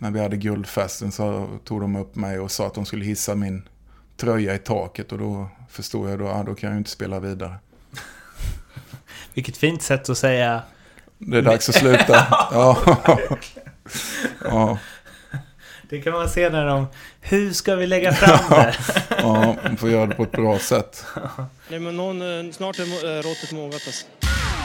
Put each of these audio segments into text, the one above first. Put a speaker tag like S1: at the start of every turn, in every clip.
S1: när vi hade guldfesten så tog de upp mig och sa att de skulle hissa min tröja i taket och då förstod jag då, ja, då kan jag ju inte spela vidare.
S2: Vilket fint sätt att säga.
S1: Det är dags att sluta. ja.
S2: ja. Det kan man se när de... Hur ska vi lägga fram det?
S1: ja, man får göra det på ett bra sätt.
S3: Nej, men någon, eh, snart är eh, råttet mogat alltså.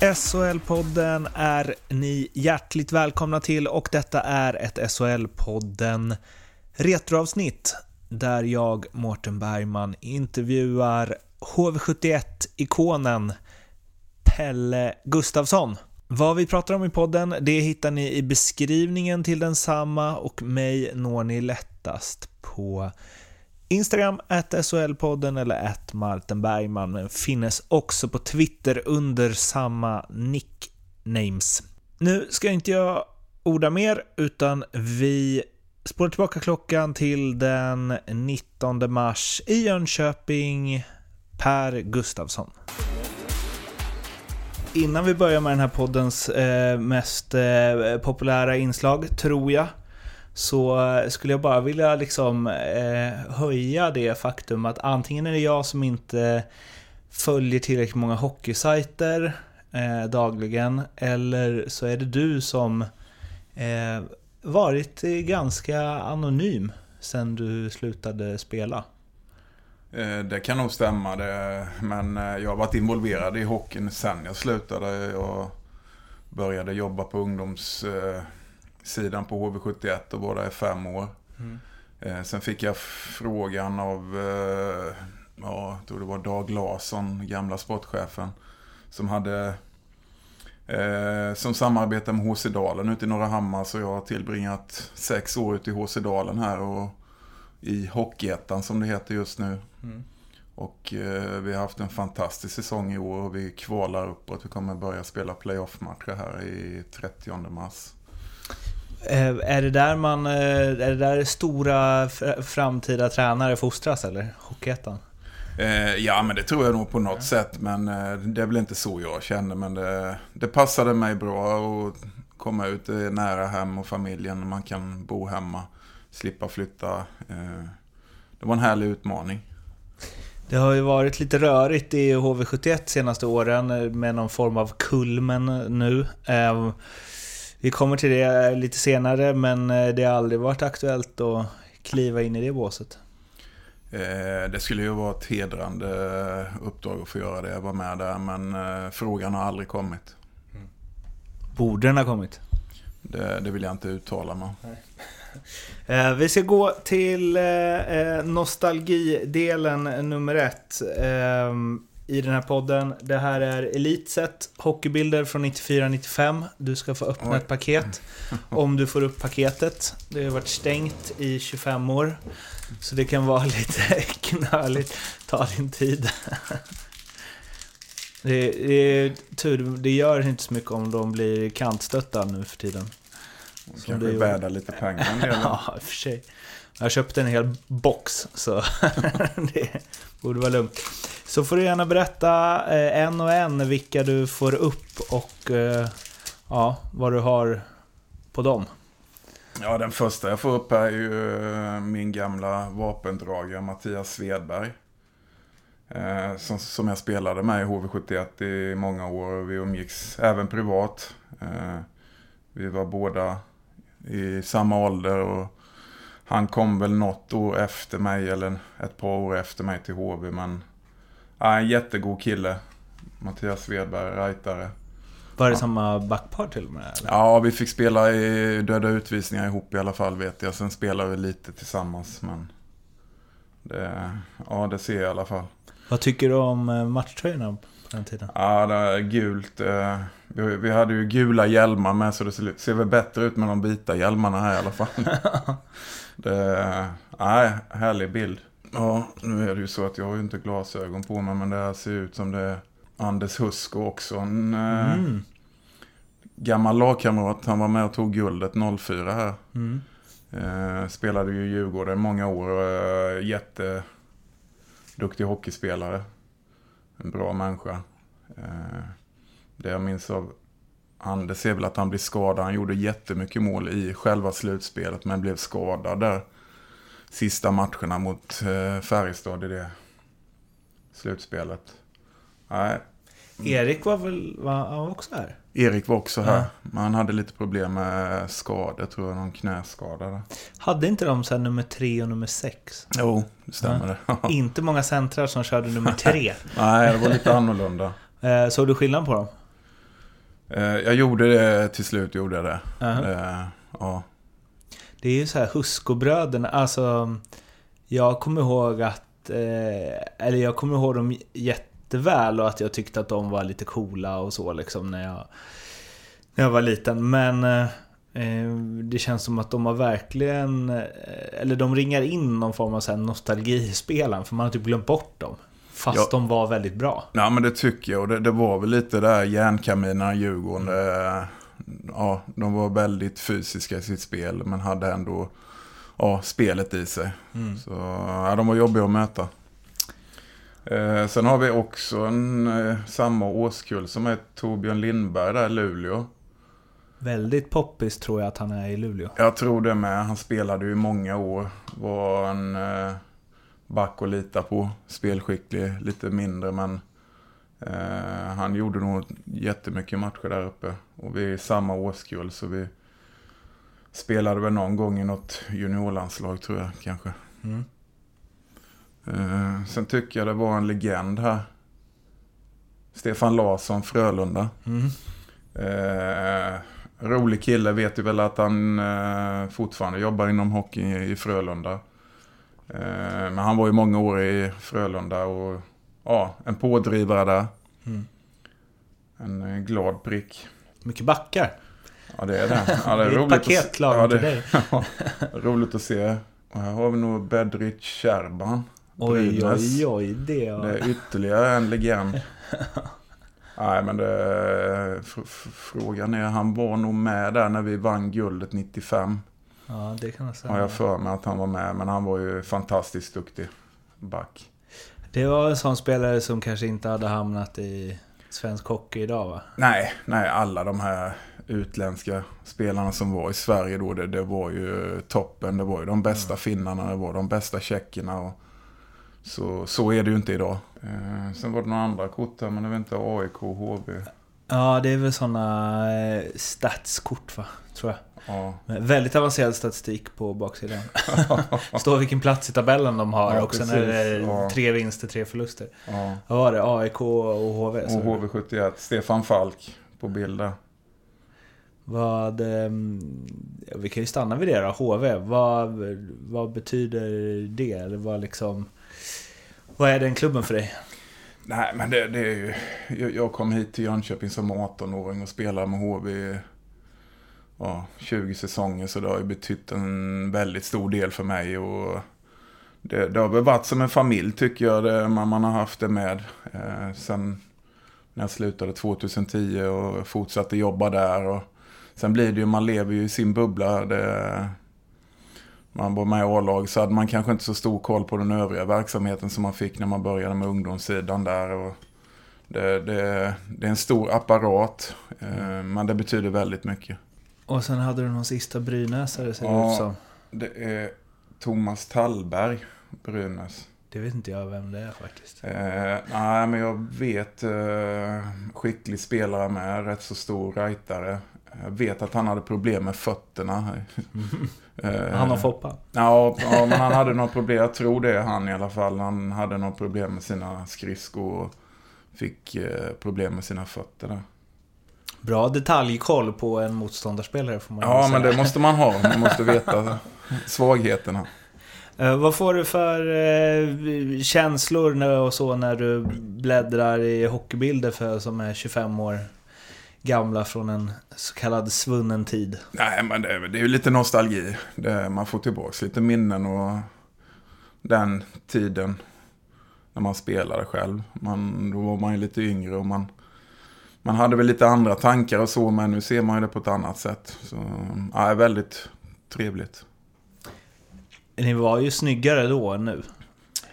S2: SHL-podden är ni hjärtligt välkomna till och detta är ett SHL-podden retroavsnitt där jag, Mårten Bergman, intervjuar HV71-ikonen Pelle Gustafsson. Vad vi pratar om i podden, det hittar ni i beskrivningen till densamma och mig når ni lättast på Instagram, at SHL-podden eller at Martin Bergman, men finnes också på Twitter under samma nicknames. Nu ska inte jag orda mer, utan vi spolar tillbaka klockan till den 19 mars i Jönköping. Per Gustavsson. Innan vi börjar med den här poddens eh, mest eh, populära inslag, tror jag, så eh, skulle jag bara vilja liksom eh, höja det faktum att antingen är det jag som inte följer tillräckligt många hockeysajter eh, dagligen, eller så är det du som eh, varit ganska anonym sen du slutade spela.
S1: Eh, det kan nog stämma, det, men eh, jag har varit involverad i hockeyn sen jag slutade. Jag började jobba på ungdoms ungdomssidan på HV71 och var där i fem år. Mm. Sen fick jag frågan av, ja, jag tror det var Dag Larsson, gamla sportchefen, som hade Eh, som samarbetar med HC Dalen ute i Norra Hammar så jag har tillbringat sex år ute i HC Dalen här och i Hockeyettan som det heter just nu. Mm. Och eh, vi har haft en fantastisk säsong i år och vi kvalar uppåt. Vi kommer börja spela playoff-matcher här i 30 mars.
S2: Eh, är det där man, eh, är det där stora framtida tränare fostras eller? Hockeyettan?
S1: Eh, ja, men det tror jag nog på något ja. sätt. Men det är väl inte så jag känner. Men det, det passade mig bra att komma ut nära hem och familjen. Man kan bo hemma, slippa flytta. Det var en härlig utmaning.
S2: Det har ju varit lite rörigt i HV71 senaste åren med någon form av kulmen nu. Eh, vi kommer till det lite senare, men eh, det har aldrig varit aktuellt att kliva in i det båset.
S1: Eh, det skulle ju vara ett hedrande uppdrag att få göra det. Jag var med där men eh, frågan har aldrig kommit. Mm.
S2: Borde den ha kommit?
S1: Det, det vill jag inte uttala mig
S2: eh, Vi ska gå till nostalgidelen nummer ett i den här podden. Det här är Elitset, hockeybilder från 94-95. Du ska få öppna Oj. ett paket. Om du får upp paketet. Det har varit stängt i 25 år. Så det kan vara lite knöligt. Ta din tid. Det, det är tur, det gör inte så mycket om de blir kantstötta nu för tiden.
S1: De kanske är värda lite pengar
S2: Ja, i och för sig. Jag köpte en hel box, så det borde vara lugnt. Så får du gärna berätta eh, en och en vilka du får upp och eh, ja, vad du har på dem.
S1: Ja, den första jag får upp här är ju eh, min gamla vapendragare Mattias Svedberg. Eh, som, som jag spelade med i HV71 i många år och vi umgicks även privat. Eh, vi var båda i samma ålder och han kom väl något år efter mig eller ett par år efter mig till HV men ja, en jättegod kille. Mattias Svedberg, rightare.
S2: Var det ja. samma backpar till och med? Eller?
S1: Ja, vi fick spela i döda utvisningar ihop i alla fall vet jag. Sen spelade vi lite tillsammans. Men det, ja, det ser jag i alla fall.
S2: Vad tycker du om eh, matchtröjorna på den tiden?
S1: Ja, det är gult. eh, Vi, hade ju gula hjälmar med så det ser, ser väl bättre ut med de vita hjälmarna här i alla fall. det, nej, härlig bild. Ja, nu är det ju så att jag har ju inte glasögon på mig men det här ser ut som det är Anders Husko också. En eh,
S2: Mm.
S1: gammal lagkamrat. Han var med och tog guldet 04 här.
S2: Mm.
S1: Eh, spelade ju i Djurgården många år och eh, jätteduktig hockeyspelare. En bra människa. Eh, det jag minns av Anders är väl att han blev skadad. Han gjorde jättemycket mål i själva slutspelet men blev skadad där. Sista matcherna mot eh, Färjestad i det slutspelet. Nej,
S2: Erik var väl var, också här?
S1: Erik var också här.
S2: Ja.
S1: Men han hade lite problem med skador, tror jag. Någon knäskada där.
S2: Hade inte de sen nummer tre och nummer sex?
S1: Jo, det stämmer det.
S2: Inte många centrar som körde nummer tre.
S1: Nej, det var lite annorlunda.
S2: Eh, Såg du skillnad på dem?
S1: Eh, Jag gjorde det till slut, gjorde jag det.
S2: Uh-huh.
S1: Eh, Ja.
S2: Det är ju så här Huskobröderna, alltså Jag kommer ihåg att eh, Eller jag kommer ihåg dem jätteväl och att jag tyckte att de var lite coola och så liksom när jag När jag var liten men eh, eh, Det känns som att de har verkligen eh, Eller de ringar in någon form av så här för man har typ glömt bort dem Fast
S1: Ja.
S2: de var väldigt bra
S1: ja, men det tycker jag. Och det, det var väl lite där järnkaminerna Djurgården. Det, ja, de var väldigt fysiska i sitt spel men hade ändå ja, spelet i sig. Så ja, de var jobbiga att möta. Eh, sen har vi också en, eh, samma årskull som är Torbjörn Lindberg där i Luleå.
S2: Väldigt poppis tror jag att han är i Luleå
S1: Jag tror det med. Han spelade ju i många år. Var en eh, back att lita på. Spelskicklig, lite mindre men eh, han gjorde nog jättemycket matcher där uppe. Och vi är samma årskull så vi spelade väl någon gång i något juniorlandslag tror jag kanske.
S2: Mm.
S1: Eh, sen tycker jag det var en legend här. Stefan Larsson, Frölunda.
S2: Mm.
S1: Eh, rolig kille, vet du väl att han eh, fortfarande jobbar inom hockey i, i Frölunda. Eh, men han var ju många år i Frölunda och ja, en pådrivare där.
S2: Mm.
S1: En eh, glad prick.
S2: Mycket backar
S1: Ja, det är det. Ja, det
S2: Det är ett
S1: se-
S2: paketlag
S1: ja,
S2: till dig
S1: Roligt att se. Och här har vi nog Bedrich Sherban.
S2: Oj, oj, oj. Det var...
S1: Det är ytterligare en legend. Nej, men det, fr- fr- frågan är, han var nog med där när vi vann guldet 95.
S2: Ja, det kan jag säga.
S1: Har jag för mig att han var med, men han var ju fantastiskt duktig back.
S2: Det var en sån spelare som kanske inte hade hamnat i svensk hockey idag va?
S1: Nej, nej, alla de här utländska spelarna som var i Sverige då, det, det var ju toppen. Det var ju de bästa finnarna, det var de bästa tjeckerna. Och så, så är det ju inte idag. Eh, sen var det några andra kort här, men jag vet inte, AIK, HV.
S2: Ja, det är väl såna eh, statskort va? Tror jag.
S1: Ja,
S2: Väldigt avancerad statistik på baksidan. Står vilken plats i tabellen de har
S1: Ja,
S2: och sen är det
S1: precis. Ja.
S2: tre vinster, tre förluster.
S1: ja.
S2: Vad var det? AIK och HV?
S1: Och
S2: så-
S1: HV71, Stefan Falk på bilden.
S2: Vad... ehm, ja, vi kan ju stanna vid det då. HV. Vad, vad betyder det? Eller vad liksom... Vad är den klubben för dig?
S1: Nej, men det, det är ju... Jag, jag kom hit till Jönköping som 18-åring och spelade med HV i ja, 20 säsonger. Så det har ju betytt en väldigt stor del för mig. Och det, det har väl varit som en familj tycker jag. Det, man, man har haft det med. Eh, sen när jag slutade 2010 och fortsatte jobba där. Och sen blir det ju, man lever ju i sin bubbla. Det, man var med i A-lag så hade man kanske inte så stor koll på den övriga verksamheten som man fick när man började med ungdomssidan där. Och det, det, det är en stor apparat, eh, men det betyder väldigt mycket.
S2: Och sen hade du någon sista brynäsare ser det
S1: Ja.
S2: ut som.
S1: Det är Thomas Tallberg, Brynäs.
S2: Det vet inte jag vem det är faktiskt.
S1: Eh, nej, men jag vet eh, skicklig spelare med, rätt så stor rightare. Jag vet att han hade problem med fötterna.
S2: Han och Foppa.
S1: Ja, ja, men han hade något problem. Jag tror det är han i alla fall. Han hade något problem med sina skridskor och fick eh, problem med sina fötter där.
S2: Bra detaljkoll på en motståndarspelare får man
S1: Ja,
S2: säga.
S1: men det måste man ha. Man måste veta svagheterna.
S2: Eh, vad får du för eh, känslor och så när du bläddrar i hockeybilder för, som är 25 år gamla från en så kallad svunnen tid?
S1: Nej, men det, är- det är ju lite nostalgi. Det, man får tillbaka lite minnen och den tiden när man spelade själv. Man, då var man ju lite yngre och man, man hade väl lite andra tankar och så, men nu ser man ju det på ett annat sätt. Så, ja, väldigt trevligt.
S2: Ni var ju snyggare då än nu.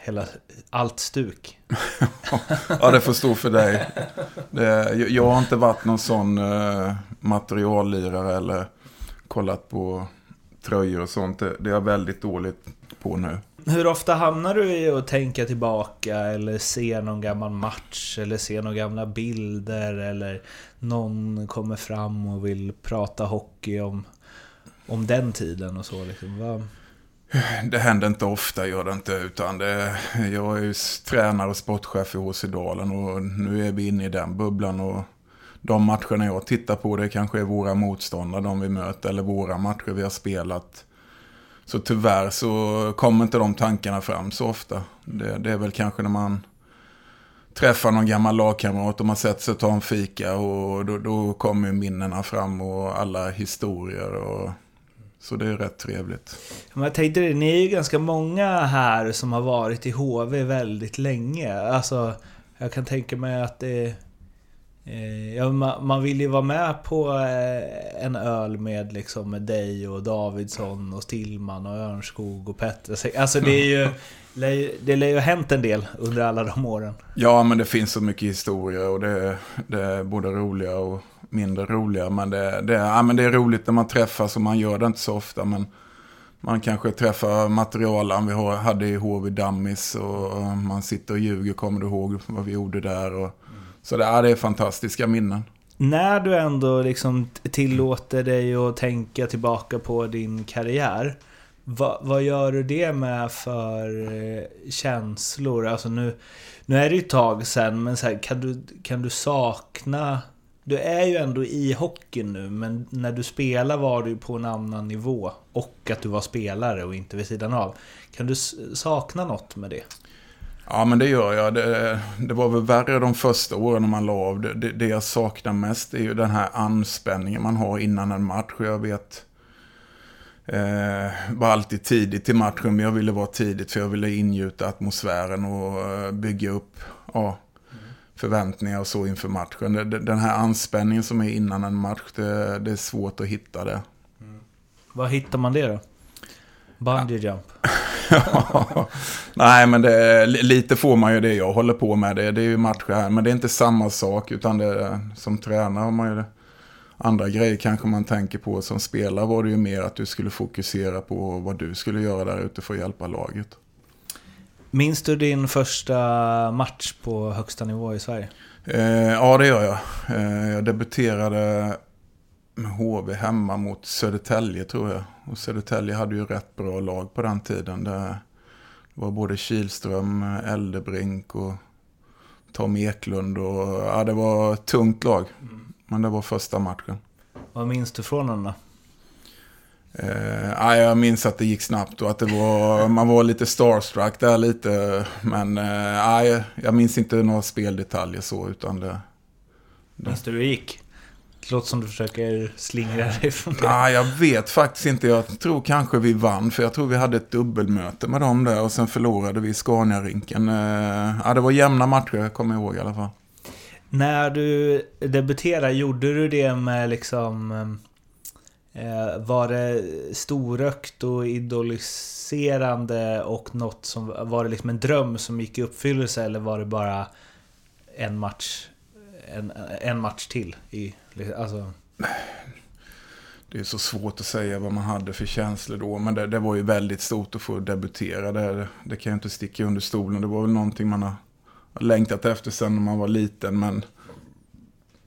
S2: Hela, allt stuk.
S1: Ja, det får stå för dig. Det, jag, har inte varit någon sån uh, materiallirare eller kollat på tröjor och sånt. Det, det är jag väldigt dåligt på nu.
S2: Hur ofta hamnar du i att tänka tillbaka eller se någon gammal match eller se några gamla bilder eller någon kommer fram och vill prata hockey om, om den tiden och så liksom? Vad-
S1: det händer inte ofta, gör det inte. Utan det, jag är ju tränare och sportchef i HC Dalen och nu är vi inne i den bubblan. Och de matcherna jag tittar på det kanske är våra motståndare, de vi möter, eller våra matcher vi har spelat. Så tyvärr så kommer inte de tankarna fram så ofta. Det, det är väl kanske när man träffar någon gammal lagkamrat och man sätter sig och tar en fika och då, då kommer minnena fram och alla historier. Och, så det är rätt trevligt.
S2: Men jag tänkte det, ni är ju ganska många här som har varit i HV väldigt länge. Alltså, jag kan tänka mig att det... Eh, ja, man, man vill ju vara med på eh, en öl med liksom med dig och Davidsson och Stillman och Örnskog och Pettersson. Alltså det är ju- Det lär ju ha hänt en del under alla de åren.
S1: Ja, men det finns så mycket historia och det, det är både roliga och mindre roliga. Men det, det, ja, men det är roligt när man träffas och man gör det inte så ofta. Men man kanske träffar materialen vi hade i HV Dummies och man sitter och ljuger. Kommer du ihåg vad vi gjorde där? Och, så det, ja, det är fantastiska minnen.
S2: När du ändå liksom tillåter dig att tänka tillbaka på din karriär. Vad, vad gör du det med för eh, känslor? Alltså nu, nu är det ju ett tag sen, men så här, kan, du, kan du sakna... Du är ju ändå i hockeyn nu, men när du spelar var du på en annan nivå. Och att du var spelare och inte vid sidan av. Kan du sakna något med det?
S1: Ja, men det gör jag. Det, det var väl värre de första åren när man la av. Det, det, det jag saknar mest är ju den här anspänningen man har innan en match. Jag vet, eh, var alltid tidigt till matchen, men jag ville vara tidigt för jag ville ingjuta atmosfären och eh, bygga upp ja, förväntningar och så inför matchen. Den här anspänningen som är innan en match, det, det är svårt att hitta det.
S2: Var hittar man det då? Bungee jump?
S1: Ja. Nej, men det, lite får man ju det jag håller på med. Det, det är ju matcher här, men det är inte samma sak. Utan det, som tränare har man ju andra grejer kanske man tänker på. Som spelare var det ju mer att du skulle fokusera på vad du skulle göra där ute för att hjälpa laget.
S2: Minns du din första match på högsta nivå i Sverige?
S1: Eh, ja, det gör jag. Eh, jag debuterade med HV hemma mot Södertälje tror jag. Och Södertälje hade ju rätt bra lag på den tiden. Det var både Kilström, Eldebrink och Tom Eklund. Och, ja, det var ett tungt lag. Men det var första matchen.
S2: Vad minns du från den då?
S1: Eh, ja, jag minns att det gick snabbt och att det var, man var lite starstruck där lite. Men eh, ja, jag minns inte några speldetaljer så utan det...
S2: Minns du hur det gick? Det låter som du försöker slingra dig från det.
S1: Ja, jag vet faktiskt inte. Jag tror kanske vi vann. För jag tror vi hade ett dubbelmöte med dem där. Och sen förlorade vi Scania-rinken. Eh, Ja, det var jämna matcher, kommer jag ihåg i alla fall.
S2: När du debuterade, gjorde du det med liksom... Eh, var det storökt och idoliserande och något som... Var det liksom en dröm som gick i uppfyllelse eller var det bara en match? En, en match till? I, alltså,
S1: Det är så svårt att säga vad man hade för känslor då. Men det, det var ju väldigt stort att få debutera. Det, det kan jag inte sticka under stolen. Det var väl någonting man har har längtat efter sen när man var liten. Men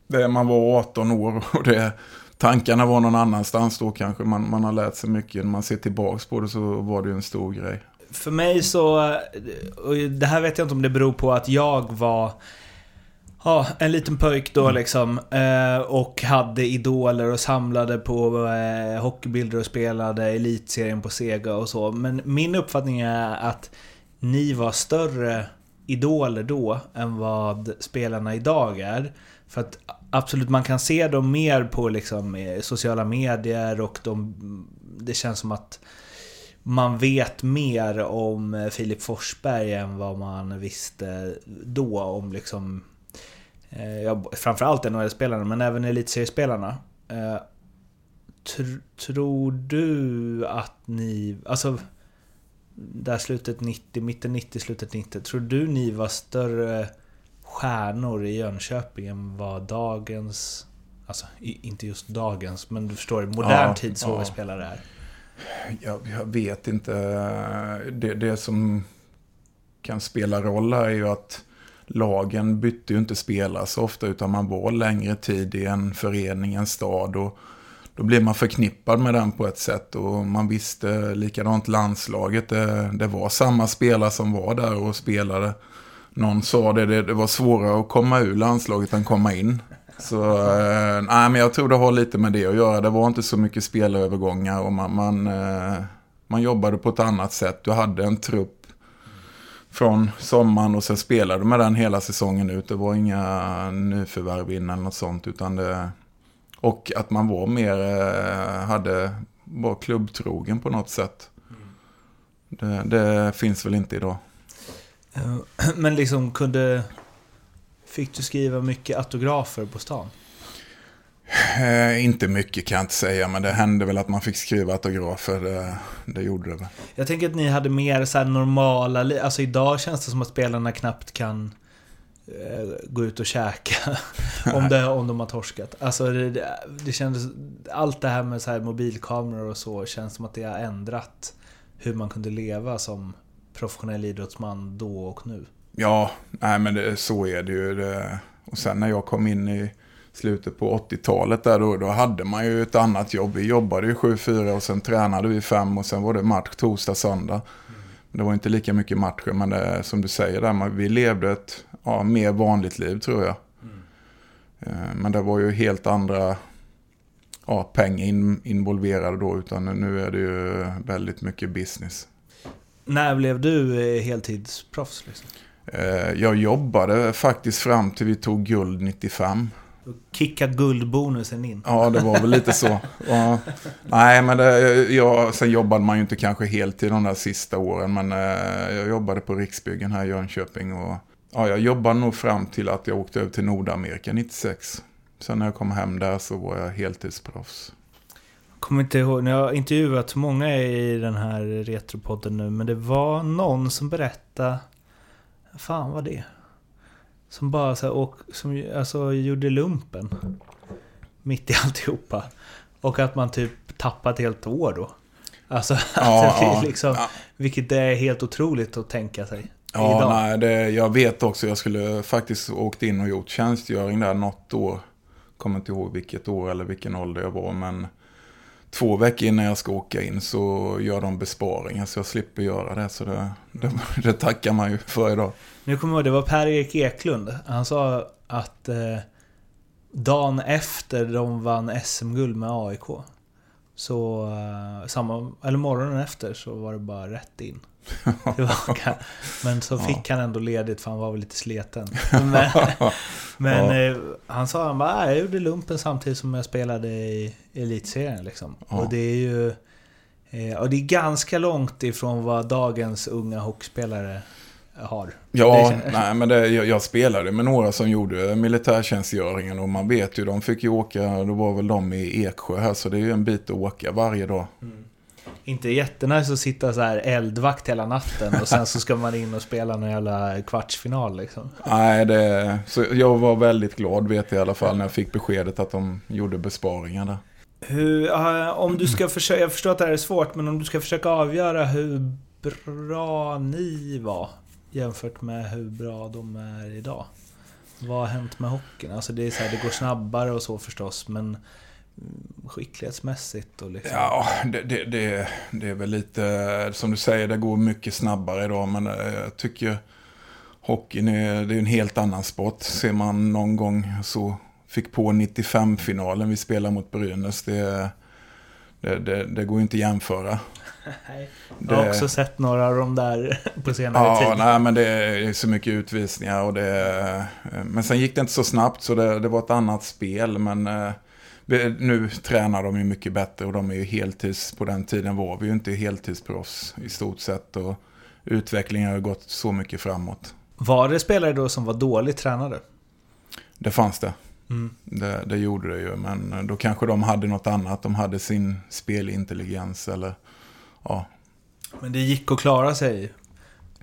S1: det, man var 18 år och det, tankarna var någon annanstans då kanske. Man, man har lärt sig mycket. När man ser tillbaka på det så var det ju en stor grej.
S2: För mig så... Och det här vet jag inte om det beror på att jag var Ja, en liten pöjk då liksom. Eh, och hade idoler och samlade på eh, hockeybilder och spelade elitserien på Sega och så. Men min uppfattning är att ni var större idoler då än vad spelarna idag är. För att absolut, man kan se dem mer på liksom, eh, sociala medier och de, det känns som att man vet mer om eh, Filip Forsberg än vad man visste då om liksom eh, ja, framförallt NHL-spelarna men även elitseriespelarna. Eh, tr tror du att ni, alltså där slutet 90, mitten 90, slutet 90. Tror du ni var större stjärnor i Jönköping än vad dagens, alltså inte just dagens, men du förstår, modern
S1: Ja,
S2: tids
S1: ja.
S2: HV-spelare är?
S1: Jag, jag vet inte. Det, det som kan spela roll här är ju att lagen bytte ju inte spelare så ofta utan man var längre tid i en förening, en stad och då blev man förknippad med den på ett sätt och man visste likadant landslaget. Det, det var samma spelare som var där och spelade. Någon sa det, det, det var svårare att komma ur landslaget än komma in. Så eh, nej, men jag tror det har lite med det att göra. Det var inte så mycket spelarövergångar och man, man, eh, man jobbade på ett annat sätt. Du hade en trupp från sommaren och sen spelade med den hela säsongen ut. Det var inga nyförvärv in eller något sånt. Utan det, och att man var mer, eh, hade, var klubbtrogen på något sätt. Det, det finns väl inte idag.
S2: Eh, Men liksom kunde... Fick du skriva mycket autografer på stan?
S1: Eh, inte mycket kan jag inte säga, men det hände väl att man fick skriva autografer. Det, det gjorde det väl.
S2: Jag tänker att ni hade mer så normala li- Alltså idag känns det som att spelarna knappt kan eh, gå ut och käka. om, det, om de har torskat. Alltså det, det, det kändes... Allt det här med så här mobilkameror och så känns som att det har ändrat hur man kunde leva som professionell idrottsman då och nu.
S1: Ja, nej men det, så är det ju. Det, och sen när jag kom in i slutet på 80-talet där då, då hade man ju ett annat jobb. Vi jobbade ju 7-4 och sen tränade vi 5 och sen var det match torsdag, söndag. Det var inte lika mycket matcher, men det, som du säger där, man, vi levde ett ja, mer vanligt liv tror jag. Mm. Men det var ju helt andra ja, pengar in, involverade då, utan nu är det ju väldigt mycket business.
S2: När blev du eh, heltidsproffs? Liksom?
S1: Eh, Jag jobbade faktiskt fram till vi tog guld 95.
S2: Kicka guldbonusen in.
S1: Ja, det var väl lite så. Ja. Nej, men det, jag, sen jobbade man ju inte kanske heltid de där sista åren. Men eh, jag jobbade på Riksbyggen här i Jönköping. Och, ja, jag jobbade nog fram till att jag åkte över till Nordamerika 96. Sen när jag kom hem där så var jag heltidsproffs.
S2: Kommer inte ihåg, jag har intervjuat många i den här retropodden nu, men det var någon som berättade... Fan vad det? Som bara så här, och, som alltså, gjorde lumpen. Mitt i alltihopa. Och att man typ tappade ett helt år då. Alltså,
S1: Ja,
S2: att det
S1: ja.
S2: liksom,
S1: Ja.
S2: vilket är helt otroligt att tänka sig.
S1: Ja,
S2: idag.
S1: nej, det, jag vet också. Jag skulle faktiskt åkt in och gjort tjänstgöring där något år. Kommer inte ihåg vilket år eller vilken ålder jag var. Men två veckor innan jag ska åka in så gör de besparingar. Så jag slipper göra det. Så det, det, det tackar man ju för idag.
S2: Nu kommer jag ihåg, det var Per-Erik Eklund. Han sa att eh, dagen efter de vann SM-guld med AIK. Så, eh, samma, eller morgonen efter så var det bara rätt in. Tillbaka. Men så fick han ändå ledigt för han var väl lite sleten. Men, men
S1: Ja.
S2: eh, han sa han bara, "Ah, jag gjorde lumpen samtidigt som jag spelade i elitserien liksom.
S1: Ja.
S2: Och det är ju... eh, Och det är ganska långt ifrån vad dagens unga hockeyspelare har.
S1: Ja, nej, men det, jag, jag spelade med några som gjorde militärtjänstgöringen och man vet ju, de fick ju åka, då var väl de i Eksjö här, så det är ju en bit att åka varje dag.
S2: Inte jättenice att sitta så här eldvakt hela natten och sen så ska man in och spela någon jävla kvartsfinal liksom.
S1: Nej, det, så jag var väldigt glad vet jag i alla fall när jag fick beskedet att de gjorde besparingar där.
S2: Hur, om du ska försöka, jag förstår att det här är svårt, men om du ska försöka avgöra hur bra ni var jämfört med hur bra de är idag. Vad har hänt med hockeyn? Alltså det är så här, det går snabbare och så förstås, men skicklighetsmässigt och liksom...
S1: Ja, det, det, det, det är väl lite, som du säger, det går mycket snabbare idag, men eh, jag tycker hockeyn är, det är en helt annan sport. Ser man någon gång så fick på 95-finalen vi spelar mot Brynäs. Det, det, det, det går inte att jämföra.
S2: Jag har också sett några av dem där på senare
S1: Ja,
S2: tid.
S1: nej, men det är så mycket utvisningar och det... Men sen gick det inte så snabbt så det, det var ett annat spel. Men eh, nu tränar de ju mycket bättre och de är ju heltids... På den tiden var vi ju inte heltidsproffs i stort sett. Och utvecklingen har ju gått så mycket framåt.
S2: Var det spelare då som var dåligt tränade?
S1: Det fanns det.
S2: Mm.
S1: Det, det gjorde det ju, men då kanske de hade något annat. De hade sin spelintelligens eller... Ja,
S2: Men det gick att klara sig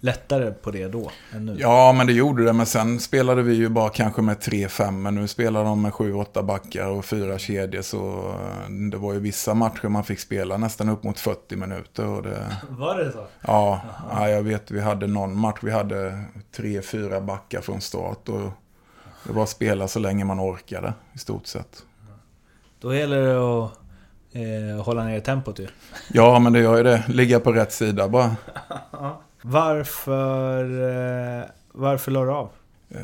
S2: lättare på det då än nu?
S1: Ja, men det gjorde det. Men sen spelade vi ju bara kanske med 3-5. Men nu spelar de med 7-8 backar och fyra kedjor. Så eh, det var ju vissa matcher man fick spela nästan upp mot 40 minuter. Och det,
S2: Var det så?
S1: ja, ja, jag vet vi hade någon match. Vi hade 3-4 backar från start. Och det var att spela så länge man orkade i stort sett.
S2: Då gäller det att eh, hålla ner tempot ju.
S1: Ja, men det gör ju det. Ligga på rätt sida bara.
S2: Varför, eh, varför la du av?
S1: Eh,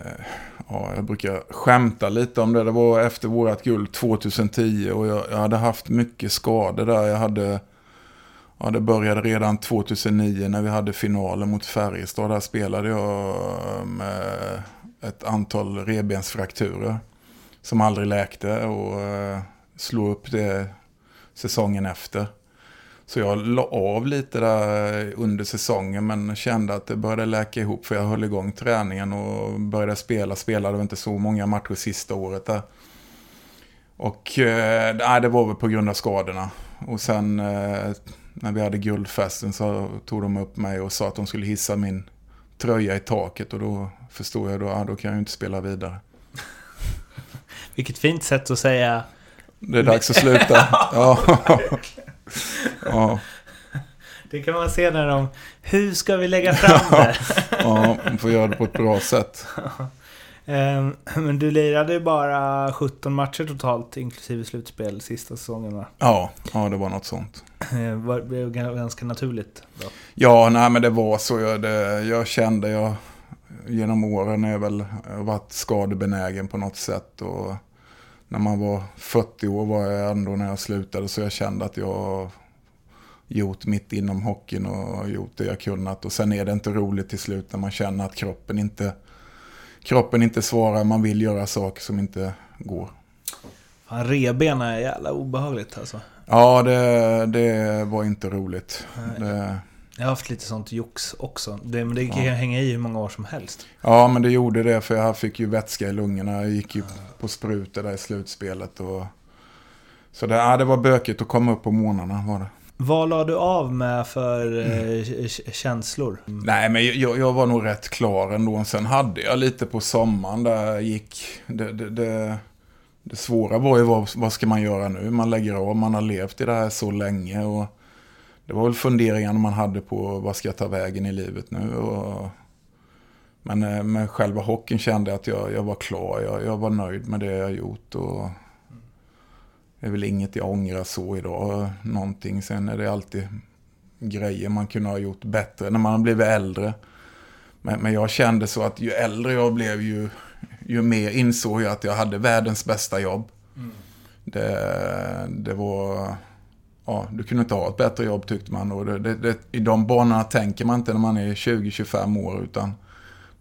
S1: ja, jag brukar skämta lite om det. Det var efter vårat guld 2010 och jag, jag hade haft mycket skador där. Jag hade, ja, det började redan 2009 när vi hade finalen mot Färjestad. Där spelade jag med ett antal revbensfrakturer som aldrig läkte och eh, slog upp det säsongen efter. Så jag la av lite där under säsongen men kände att det började läka ihop för jag höll igång träningen och började spela. Spelade inte så många matcher sista året där. Och eh, nej, det var väl på grund av skadorna. Och sen eh, när vi hade guldfesten så tog de upp mig och sa att de skulle hissa min tröja i taket och då förstod jag då, ja, då kan jag ju inte spela vidare.
S2: Vilket fint sätt att säga.
S1: Det är dags att sluta. Ja. ja.
S2: Det kan man se när de... Hur ska vi lägga fram det?
S1: Ja, man får göra det på ett bra sätt.
S2: Ehm, Men du lirade ju bara 17 matcher totalt, inklusive slutspel, sista säsongen va?
S1: Ja, ja det var något sånt.
S2: Eh, var- Det blev ganska naturligt då.
S1: Ja, nej men det var så. Jag, det, jag kände, jag genom åren är jag väl har varit skadebenägen på något sätt. Och när man var 40 år var jag ändå när jag slutade så jag kände att jag gjort mitt inom hockeyn och gjort det jag kunnat. Och sen är det inte roligt till slut när man känner att kroppen inte, kroppen inte svarar. Man vill göra saker som inte går.
S2: Fan, reben är jävla obehagligt alltså.
S1: Ja, det, det var inte roligt. Det,
S2: Jag har haft lite sånt jox också. Det, men det kan
S1: Ja.
S2: hänga i hur många år som helst.
S1: Ja, men det gjorde det för jag fick ju vätska i lungorna. Jag gick ju på sprutor där i slutspelet. Och... Så det, ja, det var bökigt att komma upp på morgnarna var det.
S2: Vad la du av med för eh, k- känslor?
S1: Nej, men jag, jag var nog rätt klar ändå. Sen hade jag lite på sommaren där jag gick. Det, det, det, det svåra var ju vad, vad ska man göra nu? Man lägger av, man har levt i det här så länge. Och det var väl funderingarna man hade på vad ska jag ta vägen i livet nu. Och, men eh, med själva hockeyn kände jag att jag, jag var klar. Jag, jag var nöjd med det jag gjort. Och det är väl inget jag ångrar så idag. Någonting. Sen är det alltid grejer man kunde ha gjort bättre när man har blivit äldre. Men, men jag kände så att ju äldre jag blev ju, ju mer insåg jag att jag hade världens bästa jobb. Det, det var... Ja, du kunde inte ha ett bättre jobb tyckte man. Och det, det, det, I de banorna tänker man inte när man är 20-25 år. Utan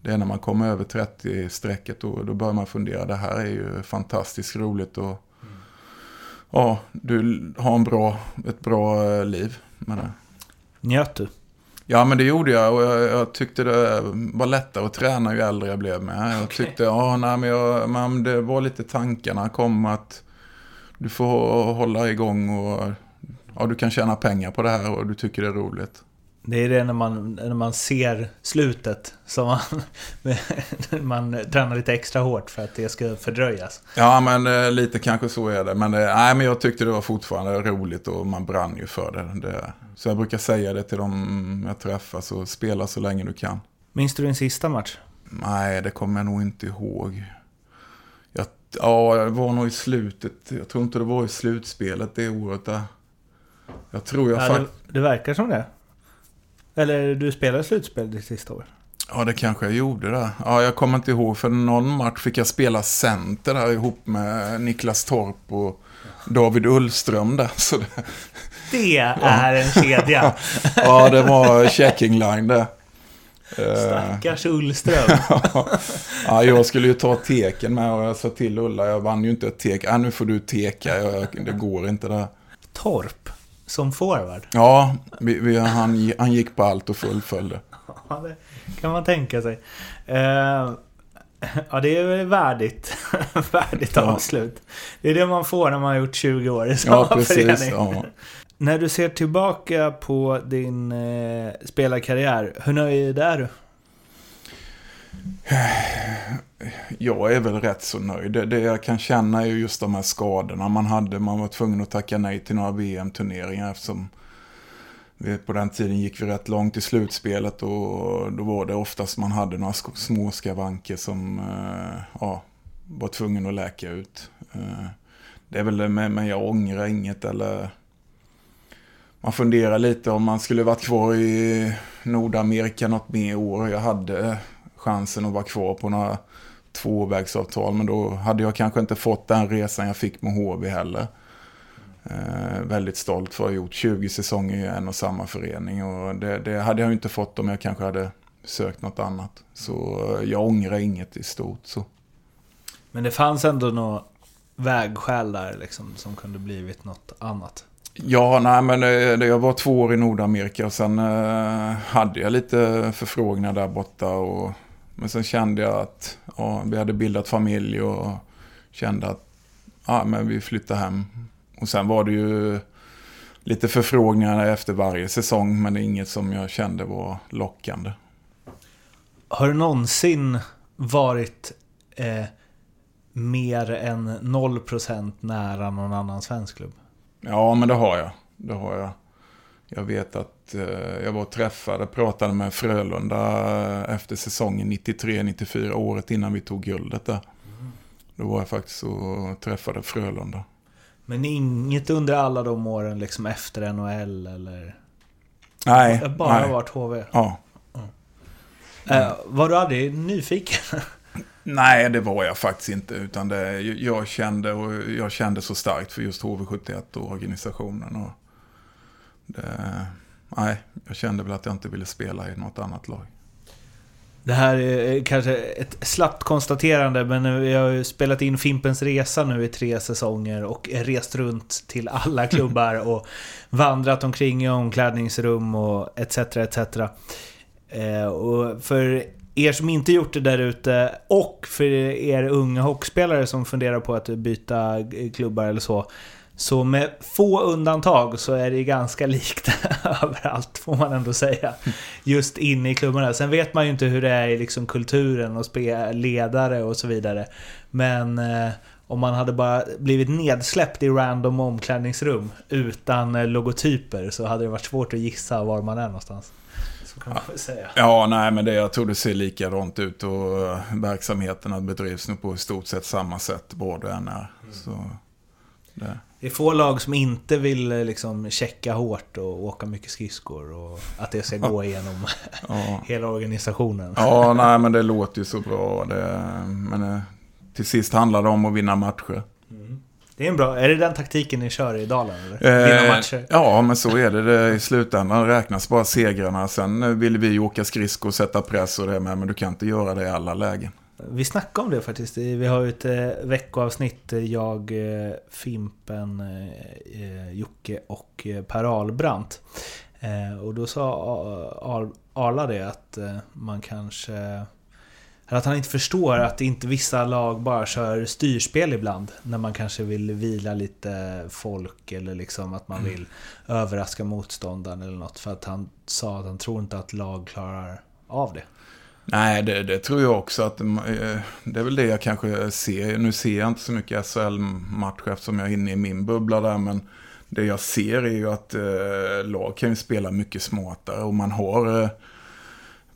S1: det är när man kommer över 30-strecket och då börjar man fundera. Det här är ju fantastiskt roligt. Och, Ja, du har en bra, ett bra eh, liv med det.
S2: Njöt du?
S1: Ja, men det gjorde jag och jag, jag tyckte det var lättare att träna ju äldre jag blev med. Jag tyckte, ja, nej, men, jag, men det var lite tankarna kom att du får hålla igång och ja, du kan tjäna pengar på det här och du tycker det är roligt.
S2: Det är det när man, när man ser slutet som man, man tränar lite extra hårt för att det ska fördröjas.
S1: Ja, men eh, lite kanske så är det. Men, eh, nej, men jag tyckte det var fortfarande roligt och man brann ju för det. det. Så jag brukar säga det till dem jag träffar, så spela så länge du kan.
S2: Minns du din sista match?
S1: Nej, det kommer jag nog inte ihåg. Jag, ja, det var nog i slutet. Jag tror inte det var i slutspelet det året där. Jag tror jag
S2: Ja,
S1: faktiskt...
S2: det, det verkar som det. Eller du spelade slutspel ditt sista år?
S1: Ja, det kanske jag gjorde där. Ja, jag kommer inte ihåg, för någon match fick jag spela center där ihop med Niklas Torp och David Ullström där. Så det,
S2: Det är en kedja.
S1: ja, det var checking line där. Eh,
S2: Stackars Ullström.
S1: ja, jag skulle ju ta teken med och jag sa till Ulla, jag vann ju inte ett tek. Ja, nu får du teka, jag, det går inte där.
S2: Torp som forward.
S1: Ja, vi, vi, han, han gick på allt och fullföljde.
S2: Ja, det kan man tänka sig. Eh, ja, det är värdigt. värdigt
S1: Ja.
S2: avslut. Det är det man får när man har gjort 20 år i samma
S1: Ja, precis.
S2: förening.
S1: Ja.
S2: När du ser tillbaka på din eh, spelarkarriär, hur nöjd är du?
S1: Jag är väl rätt så nöjd. Det, det jag kan känna är just de här skadorna man hade. Man var tvungen att tacka nej till några VM-turneringar eftersom vi, på den tiden gick vi rätt långt i slutspelet och då var det oftast man hade några små skavanker som eh, ja, var tvungen att läka ut. Eh, det är väl det, med- men jag ångrar inget eller man funderar lite om man skulle varit kvar i Nordamerika något mer år. Jag hade chansen att vara kvar på några tvåvägsavtal. Men då hade jag kanske inte fått den resan jag fick med HV heller. Eh, väldigt stolt för att ha gjort 20 säsonger i en och samma förening. Och det, det hade jag inte fått om jag kanske hade sökt något annat. Så eh, jag ångrar inget i stort. Så.
S2: Men det fanns ändå några vägskäl där liksom, som kunde blivit något annat.
S1: Ja, nej men det, det, jag var två år i Nordamerika och sen eh, hade jag lite förfrågningar där borta. Och, men sen kände jag att ja, vi hade bildat familj och kände att ja, men vi flyttar hem. Och sen var det ju lite förfrågningar efter varje säsong men det är inget som jag kände var lockande.
S2: Har du någonsin varit eh, mer än 0% nära någon annan svensk klubb?
S1: Ja, men det har jag. Det har jag. Jag vet att eh, jag var och träffade, pratade med Frölunda eh, efter säsongen 93-94, året innan vi tog guldet där. Då var jag faktiskt och träffade Frölunda.
S2: Men inget under alla de åren liksom efter NHL eller?
S1: Nej,
S2: har bara
S1: nej.
S2: varit HV.
S1: Ja.
S2: Eh, var du aldrig nyfiken?
S1: Nej, det var jag faktiskt inte. Utan det, jag, kände, och jag kände så starkt för just HV71 och organisationen. Och det, nej, jag kände väl att jag inte ville spela i något annat lag.
S2: Det här är kanske ett slappt konstaterande, men vi har ju spelat in Fimpens Resa nu i tre säsonger och rest runt till alla klubbar och vandrat omkring i omklädningsrum och etc. etc. Eh, och för er som inte gjort det där ute och för er unga hockeyspelare som funderar på att byta klubbar eller så. Så med få undantag så är det ganska likt överallt får man ändå säga. Just inne i klubbarna. Sen vet man ju inte hur det är i liksom kulturen och ledare och så vidare. Men eh, om man hade bara blivit nedsläppt i random omklädningsrum utan eh, logotyper så hade det varit svårt att gissa var man är någonstans. Så kan man väl säga.
S1: Ja, nej, men det, jag tror det ser likadant ut och uh, verksamheterna bedrivs nu på i stort sett samma sätt än är. Så, det.
S2: Det är få lag som inte vill eh, liksom checka hårt och åka mycket skridskor och att det ska gå igenom
S1: Ja.
S2: hela organisationen.
S1: ja, nej, men det låter ju så bra. Det, men uh, till sist handlar det om att vinna matcher.
S2: Det är en bra... Är det den taktiken ni kör i Dalen? Eller? Vinna
S1: Eh,
S2: matcher?
S1: Ja, men så är det. det. I slutändan räknas bara segrarna. Sen eh, vill vi åka skridskor och sätta press och det med, men du kan inte göra det i alla lägen.
S2: Vi snackade om det faktiskt. Vi har ju ett eh, veckoavsnitt. eh, Jag, eh, Fimpen, Jocke och Per Ahlbrandt. Eh, och då sa Arla det att man kanske... Att han inte förstår att inte vissa lag bara kör styrspel ibland. När man kanske vill vila lite folk eller liksom att man vill överraska motståndaren eller något. För att han sa att han tror inte att lag klarar av det.
S1: Nej, det, det tror jag också att eh, det är väl det jag kanske ser. Nu ser jag inte så mycket SHL-matcher eftersom jag är inne i min bubbla där, men det jag ser är ju att eh, lag kan ju spela mycket smartare och man har eh,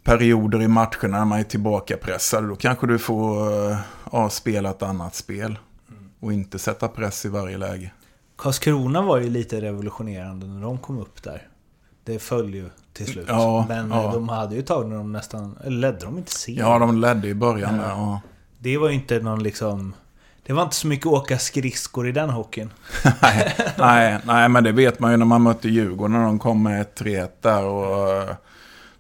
S1: perioder i matcherna när man är tillbakapressad. Då kanske du får eh, ja, spela ett annat spel och inte sätta press i varje läge.
S2: Karlskrona var ju lite revolutionerande när de kom upp där. Det föll ju till slut.
S1: Ja,
S2: Men
S1: ja.
S2: eh, de hade ju tagit när de nästan... Eller ledde de inte serien?
S1: Ja, de ledde i början
S2: Ja.
S1: där. Ja.
S2: Det var ju inte någon liksom... Det var inte så mycket åka skridskor i den hockeyn.
S1: nej, nej, nej, men det vet man ju när man mötte Djurgården när de kom med 3-1 där. Och, eh,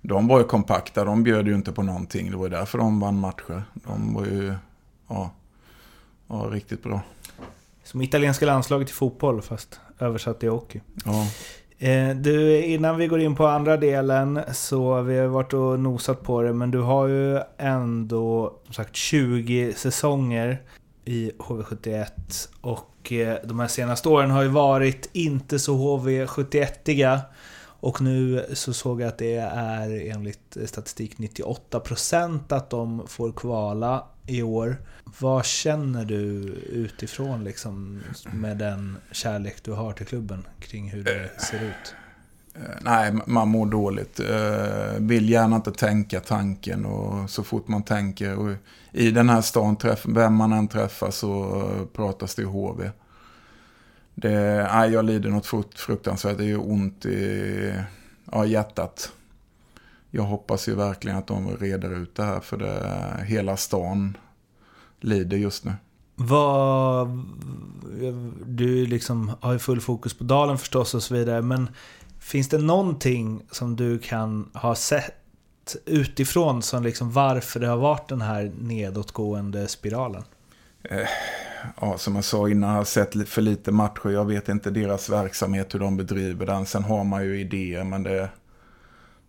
S1: de var ju kompakta, de bjöd ju inte på någonting. Det var ju därför de vann matcher. De var ju ja, ja, riktigt bra.
S2: Som italienska landslaget i fotboll, fast översatt i hockey.
S1: Ja.
S2: Eh, du, innan vi går in på andra delen så vi har varit och nosat på det, men du har ju ändå som sagt 20 säsonger i HV71 och eh, de här senaste åren har ju varit inte så HV71iga och nu så såg jag att det är enligt statistik 98% att de får kvala i år. Vad känner du utifrån liksom med den kärlek du har till klubben kring hur det ser ut?
S1: Eh, nej, man mår dåligt. Eh, vill gärna inte tänka tanken och så fort man tänker. Och I den här stan, träff, vem man än träffar så eh, pratas det i HV. Det, nej, jag lider något fruktansvärt. Det är ont i ja, hjärtat. Jag hoppas ju verkligen att de reder ut det här för det, hela stan lider just nu.
S2: Vad... Du liksom har ju full fokus på Dalen förstås och så vidare, men finns det någonting som du kan ha sett utifrån som liksom varför det har varit den här nedåtgående spiralen?
S1: ja, som jag sa innan, jag har sett för lite matcher. Jag vet inte deras verksamhet, hur de bedriver den. Sen har man ju idéer, men det,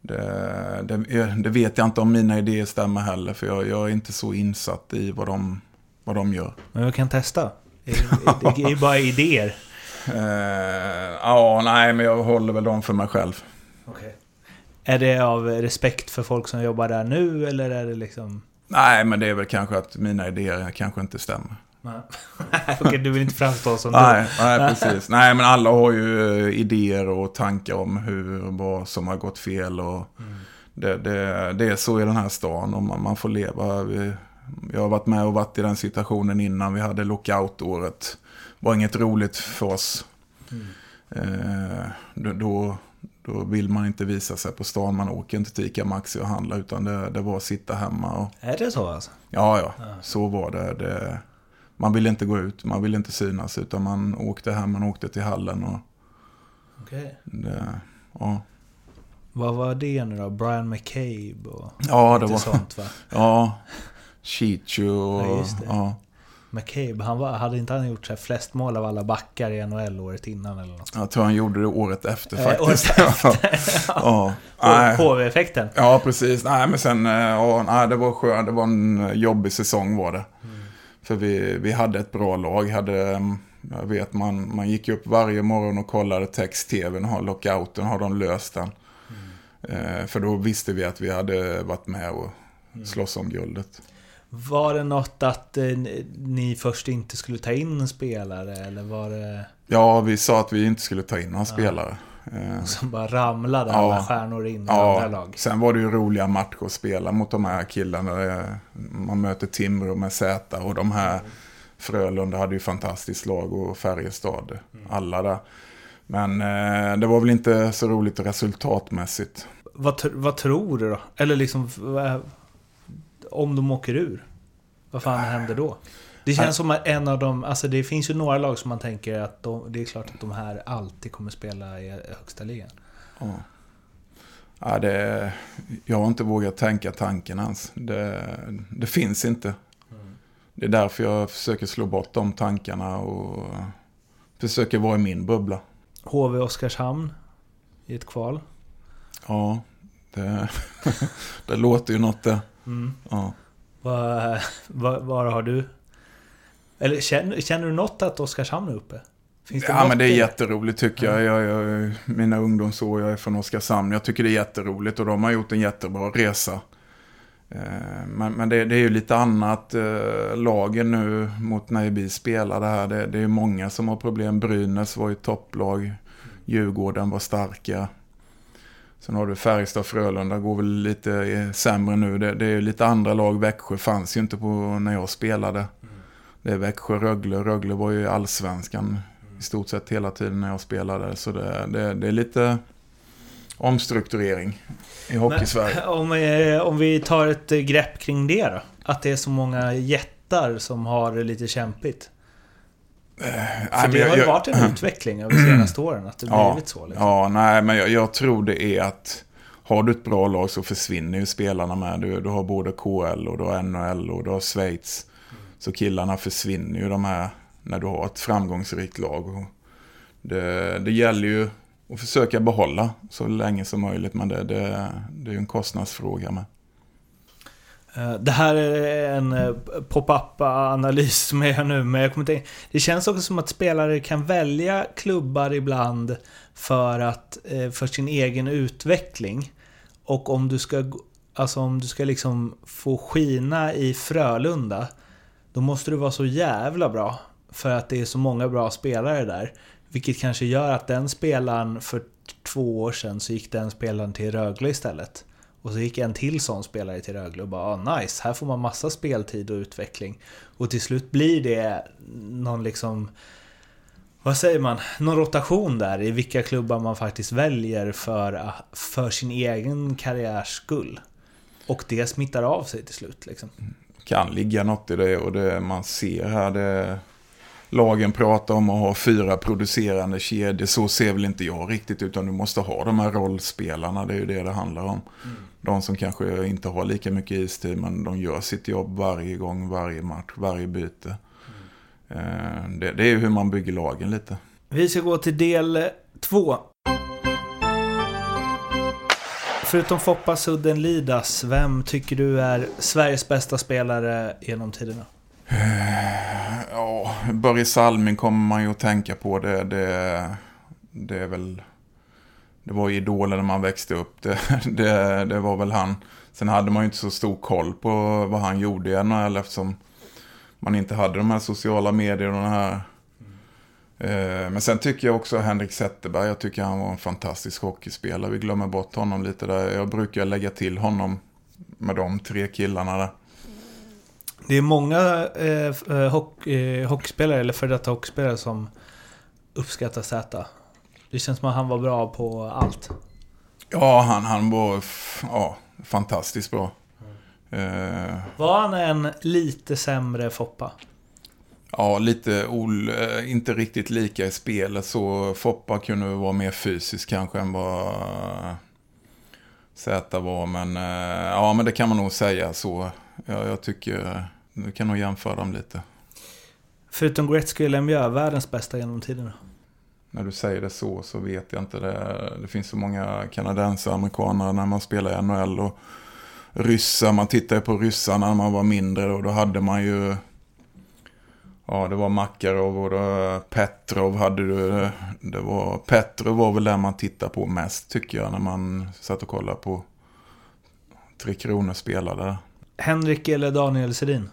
S1: det, det, det vet jag inte om mina idéer stämmer heller. För jag, jag är inte så insatt i vad de, vad de gör.
S2: Men jag kan testa. Det är- ju bara idéer.
S1: Eh, ja, nej, men jag håller väl dem för mig själv.
S2: Är det av respekt för folk som jobbar där nu eller är det liksom...
S1: Nej, men det är väl kanske att mina idéer kanske inte stämmer.
S2: Nej. Okej, du vill inte framstå som
S1: Nej, nej, precis. Nej, men alla har ju eh, idéer och tankar om hur, vad som har gått fel. Och det, det, det är så i den här stan och man, man får leva. Vi, jag har varit med och varit i den situationen innan. Vi hade lockout-året. Det var inget roligt för oss. Eh, då, då, då vill man inte visa sig på stan. Man åker inte till Ica Maxi och handla utan det, det var att sitta hemma. Och,
S2: Är det så alltså?
S1: Ja, ja, så var det. det. Man ville inte gå ut, man ville inte synas, utan man åkte hem, man åkte till hallen och
S2: Okej.
S1: det, ja.
S2: Vad var det nu då? Brian McCabe och
S1: Ja, det var,
S2: sånt va?
S1: ja, Chichu och,
S2: Ja, just det.
S1: ja.
S2: McCabe, han var, hade inte han gjort så här flest mål av alla backar i NHL året innan eller något?
S1: Jag tror han gjorde det året efter
S2: Eh,
S1: faktiskt.
S2: året
S1: ja, nej.
S2: HV-effekten?
S1: ja, precis. Nej, men sen, eh, ja, nej, det var skönt. Det var en jobbig säsong var det. För vi, vi hade ett bra lag. Hade, mm, jag vet, man, man gick upp varje morgon och kollade text-tvn. Har lockouten, har de löst den? Eh, för då visste vi att vi hade varit med och slåss om guldet.
S2: Var det något att eh, ni först inte skulle ta in en spelare eller var det
S1: Ja, vi sa att vi inte skulle ta in några spelare. Eh,
S2: som bara ramlade
S1: Ja.
S2: alla stjärnor in i andra
S1: Ja,
S2: lag?
S1: sen var det ju roliga matcher att spela mot de här killarna. Man möter Timrå med Z och de här Frölunda hade ju fantastiskt lag och Färjestad. Alla där. Men eh, det var väl inte så roligt resultatmässigt.
S2: Vad, vad tror du då? Eller liksom, om de åker ur? Vad fan händer då? Det känns som att en av de, alltså det finns ju några lag som man tänker att de, det är klart att de här alltid kommer spela i högsta ligan.
S1: Ja. Ja, det, jag har inte vågat tänka tanken ens. Det, det finns inte. Det är därför jag försöker slå bort de tankarna och försöker vara i min bubbla.
S2: HV Oskarshamn i ett kval.
S1: Ja, det, det låter ju något det.
S2: Mm.
S1: Ja.
S2: Vad, vad, vad har du? Eller känner, känner du något att Oskarshamn är uppe?
S1: Ja, men det är jätteroligt tycker jag. jag, jag mina ungdomsår, jag är från Oskarshamn. Jag tycker det är jätteroligt och de har gjort en jättebra resa. Eh, Men, men det, det är ju lite annat. eh, Lagen nu mot när vi spelade här. Det, det är många som har problem. Brynäs var ju topplag. Djurgården var starka. Sen har du Färjestad Frölunda går väl lite eh, sämre nu. Det, det är ju lite andra lag. Växjö fanns ju inte på när jag spelade. Det är Växjö, Rögle. Rögle var ju allsvenskan i stort sett hela tiden när jag spelade. Så det, det, det är lite omstrukturering i Hockeysverige.
S2: Om, eh, om vi tar ett eh, grepp kring det då? Att det är så många jättar som har det lite kämpigt. För
S1: Nej,
S2: det
S1: jag-
S2: har ju
S1: jag-
S2: varit en utveckling över de senaste åren, att det
S1: Ja,
S2: blivit så. Liksom.
S1: Ja, nej, men jag, jag tror det är att har du ett bra lag så försvinner ju spelarna med. Du, du har både KL och du har NHL och du har Schweiz. Så killarna försvinner ju de här när du har ett framgångsrikt lag. Och det, det gäller ju att försöka behålla så länge som möjligt, men det, det, det är ju en kostnadsfråga med.
S2: Eh, det här är en eh, pop-up-analys som jag gör nu, men jag kommer tänka... Det känns också som att spelare kan välja klubbar ibland för att... Eh, för sin egen utveckling. Och om du ska... Alltså om du ska liksom få skina i Frölunda, då måste du vara så jävla bra. För att det är så många bra spelare där. Vilket kanske gör att den spelaren för två år sedan så gick den spelaren till Rögle istället. Och så gick en till sån spelare till Rögle och bara ah, nice, här får man massa speltid och utveckling. Och till slut blir det någon liksom... Vad säger man? Någon rotation där i vilka klubbar man faktiskt väljer för, för sin egen karriärs skull. Och det smittar av sig till slut liksom.
S1: Mm kan ligga något i det och det man ser här det lagen pratar om att ha fyra producerande kedjor. Så ser väl inte jag riktigt utan du måste ha de här rollspelarna. Det är ju det det handlar om. De som kanske inte har lika mycket istid men de gör sitt jobb varje gång, varje match, varje byte. Eh, Det, det är ju hur man bygger lagen lite.
S2: Vi ska gå till del två. Förutom Foppa Sudden Lidas, vem tycker du är Sveriges bästa spelare genom tiderna?
S1: Eh, ja, Börje Salming kommer man ju att tänka på. Det, det, det är väl... Det var ju idolen när man växte upp. Det, det, det var väl han. Sen hade man ju inte så stor koll på vad han gjorde i NHL eftersom man inte hade de här sociala medierna och den här... Eh, Men sen tycker jag också Henrik Zetterberg. Jag tycker han var en fantastisk hockeyspelare. Vi glömmer bort honom lite där. Jag brukar lägga till honom med de tre killarna där.
S2: Det är många eh, eh, hock, eh, hockeyspelare, eller före detta hockeyspelare, som uppskattar Z. Det känns som att han var bra på allt.
S1: Ja, han, han var ja, fantastiskt bra. Eh,
S2: Var han en lite sämre Foppa?
S1: Ja, lite ol, eh, inte riktigt lika i spelet. Så Foppa kunde vara mer fysisk kanske än vad Z var. Men eh, ja, men det kan man nog säga så. Ja, jag tycker, du kan nog jämföra dem lite.
S2: Förutom Gretzky och Lemieux, världens bästa genom tiderna.
S1: När du säger det så så vet jag inte. Det, det finns så många kanadensare och amerikaner när man spelar i NHL. Och ryssar, man tittar på ryssarna när man var mindre. Och då hade man ju... Ja, det var Makarov och Petrov hade du. Det var, Petrov var väl den man tittade på mest tycker jag. När man satt och kollade på Tre Kronor spelade.
S2: Henrik eller Daniel Sedin?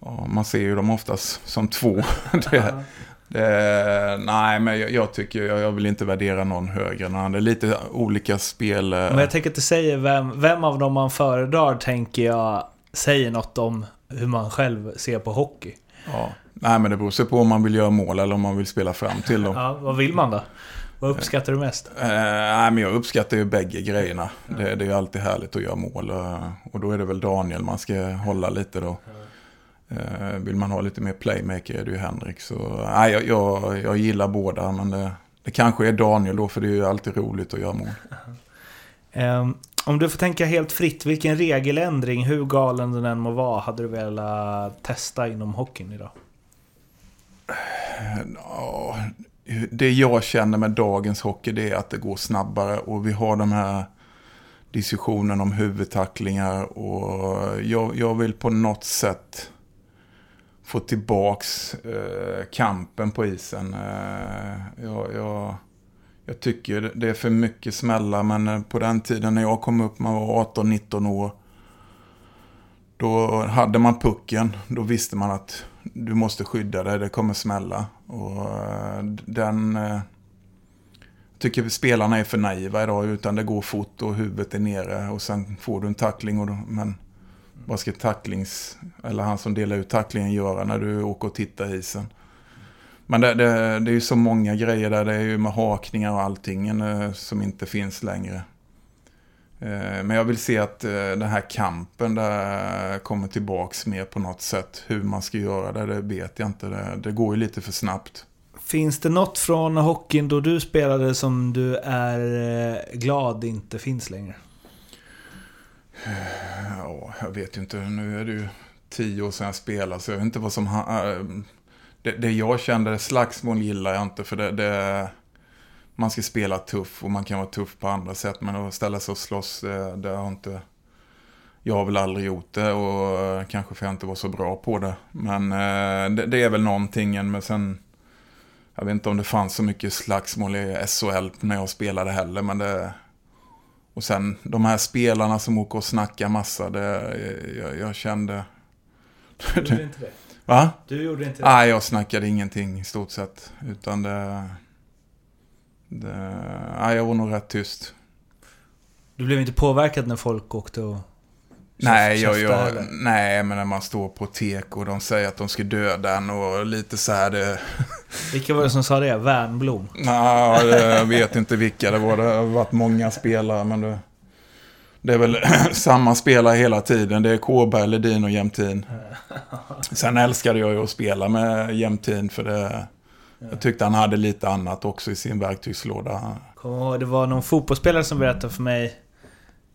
S1: Ja, man ser ju dem oftast som två. det, det, nej, men jag, jag tycker, jag, jag vill inte värdera någon högre än annan. Det är lite olika spel. eh,
S2: Men jag tänker att det säger vem, vem av dem man föredrar, tänker jag, säger något om hur man själv ser på hockey.
S1: Ja. Nej, men det beror sig på om man vill göra mål eller om man vill spela fram till dem.
S2: Ja, vad vill man då? Vad uppskattar du mest?
S1: Eh, nej, men jag uppskattar ju bägge grejerna. Det, det är ju alltid härligt att göra mål. eh, Och då är det väl Daniel man ska hålla lite då. Eh, vill man ha lite mer playmaker är det ju Henrik. Så nej, jag, jag, jag gillar båda, men det, det kanske är Daniel då, för det är ju alltid roligt att göra mål.
S2: Ehm, om du får tänka helt fritt, vilken regeländring, hur galen den än må vara, hade du velat testa inom hockeyn idag?
S1: Det jag känner med dagens hockey det är att det går snabbare och vi har de här diskussionen om huvudtacklingar och jag, jag vill på något sätt få tillbaks eh, kampen på isen. Eh, jag, jag, jag tycker det är för mycket smällar men eh, på den tiden när jag kom upp, man var 18-19 år, då hade man pucken, då visste man att du måste skydda dig, det kommer smälla. Och eh, den... eh, Jag tycker spelarna är för naiva idag, utan det går fort och huvudet är nere och sen får du en tackling. Och då, men vad ska tacklings... Eller han som delar ut tacklingen göra när du åker och tittar i isen? Men det, det, det är ju så många grejer där, det är ju med hakningar och allting eh, som inte finns längre. Eh, Men jag vill se att eh, den här kampen där kommer tillbaks mer på något sätt. Hur man ska göra det, det vet jag inte. Det, det går ju lite för snabbt.
S2: Finns det något från hockeyn då du spelade som du är eh, glad inte finns längre?
S1: Ja, jag vet ju inte. Nu är det ju tio år sedan jag spelade, så jag vet inte vad som... Det, det jag kände, slagsmål gillar jag inte, för det, det... Man ska spela tuff och man kan vara tuff på andra sätt, men att ställa sig och slåss, det, det har inte... Jag har väl aldrig gjort det och eh, kanske för jag inte var så bra på det. Men eh, det, det är väl någonting, men sen... Jag vet inte om det fanns så mycket slagsmål i SHL när jag spelade heller, men det... Och sen de här spelarna som åker och snackar massa, det, jag, jag kände...
S2: Du gjorde inte det?
S1: Va?
S2: Du gjorde inte
S1: Nej, jag snackade ingenting i stort sett. Utan det... det jag var nog rätt tyst.
S2: Du blev inte påverkad när folk åkte och...
S1: Nej, jag, jag, nej, men när man står på tek och de säger att de ska döda en och lite så här det...
S2: Vilka var det som sa det? Värnblom?
S1: Nej, jag vet inte vilka det var. Det har varit många spelare, men det... Det är väl samma spelare hela tiden. Det är Kåberg, Ledin och Jämtin. Sen älskade jag ju att spela med Jämtin för det... Jag tyckte han hade lite annat också i sin verktygslåda.
S2: Ihåg, det var någon fotbollsspelare som berättade för mig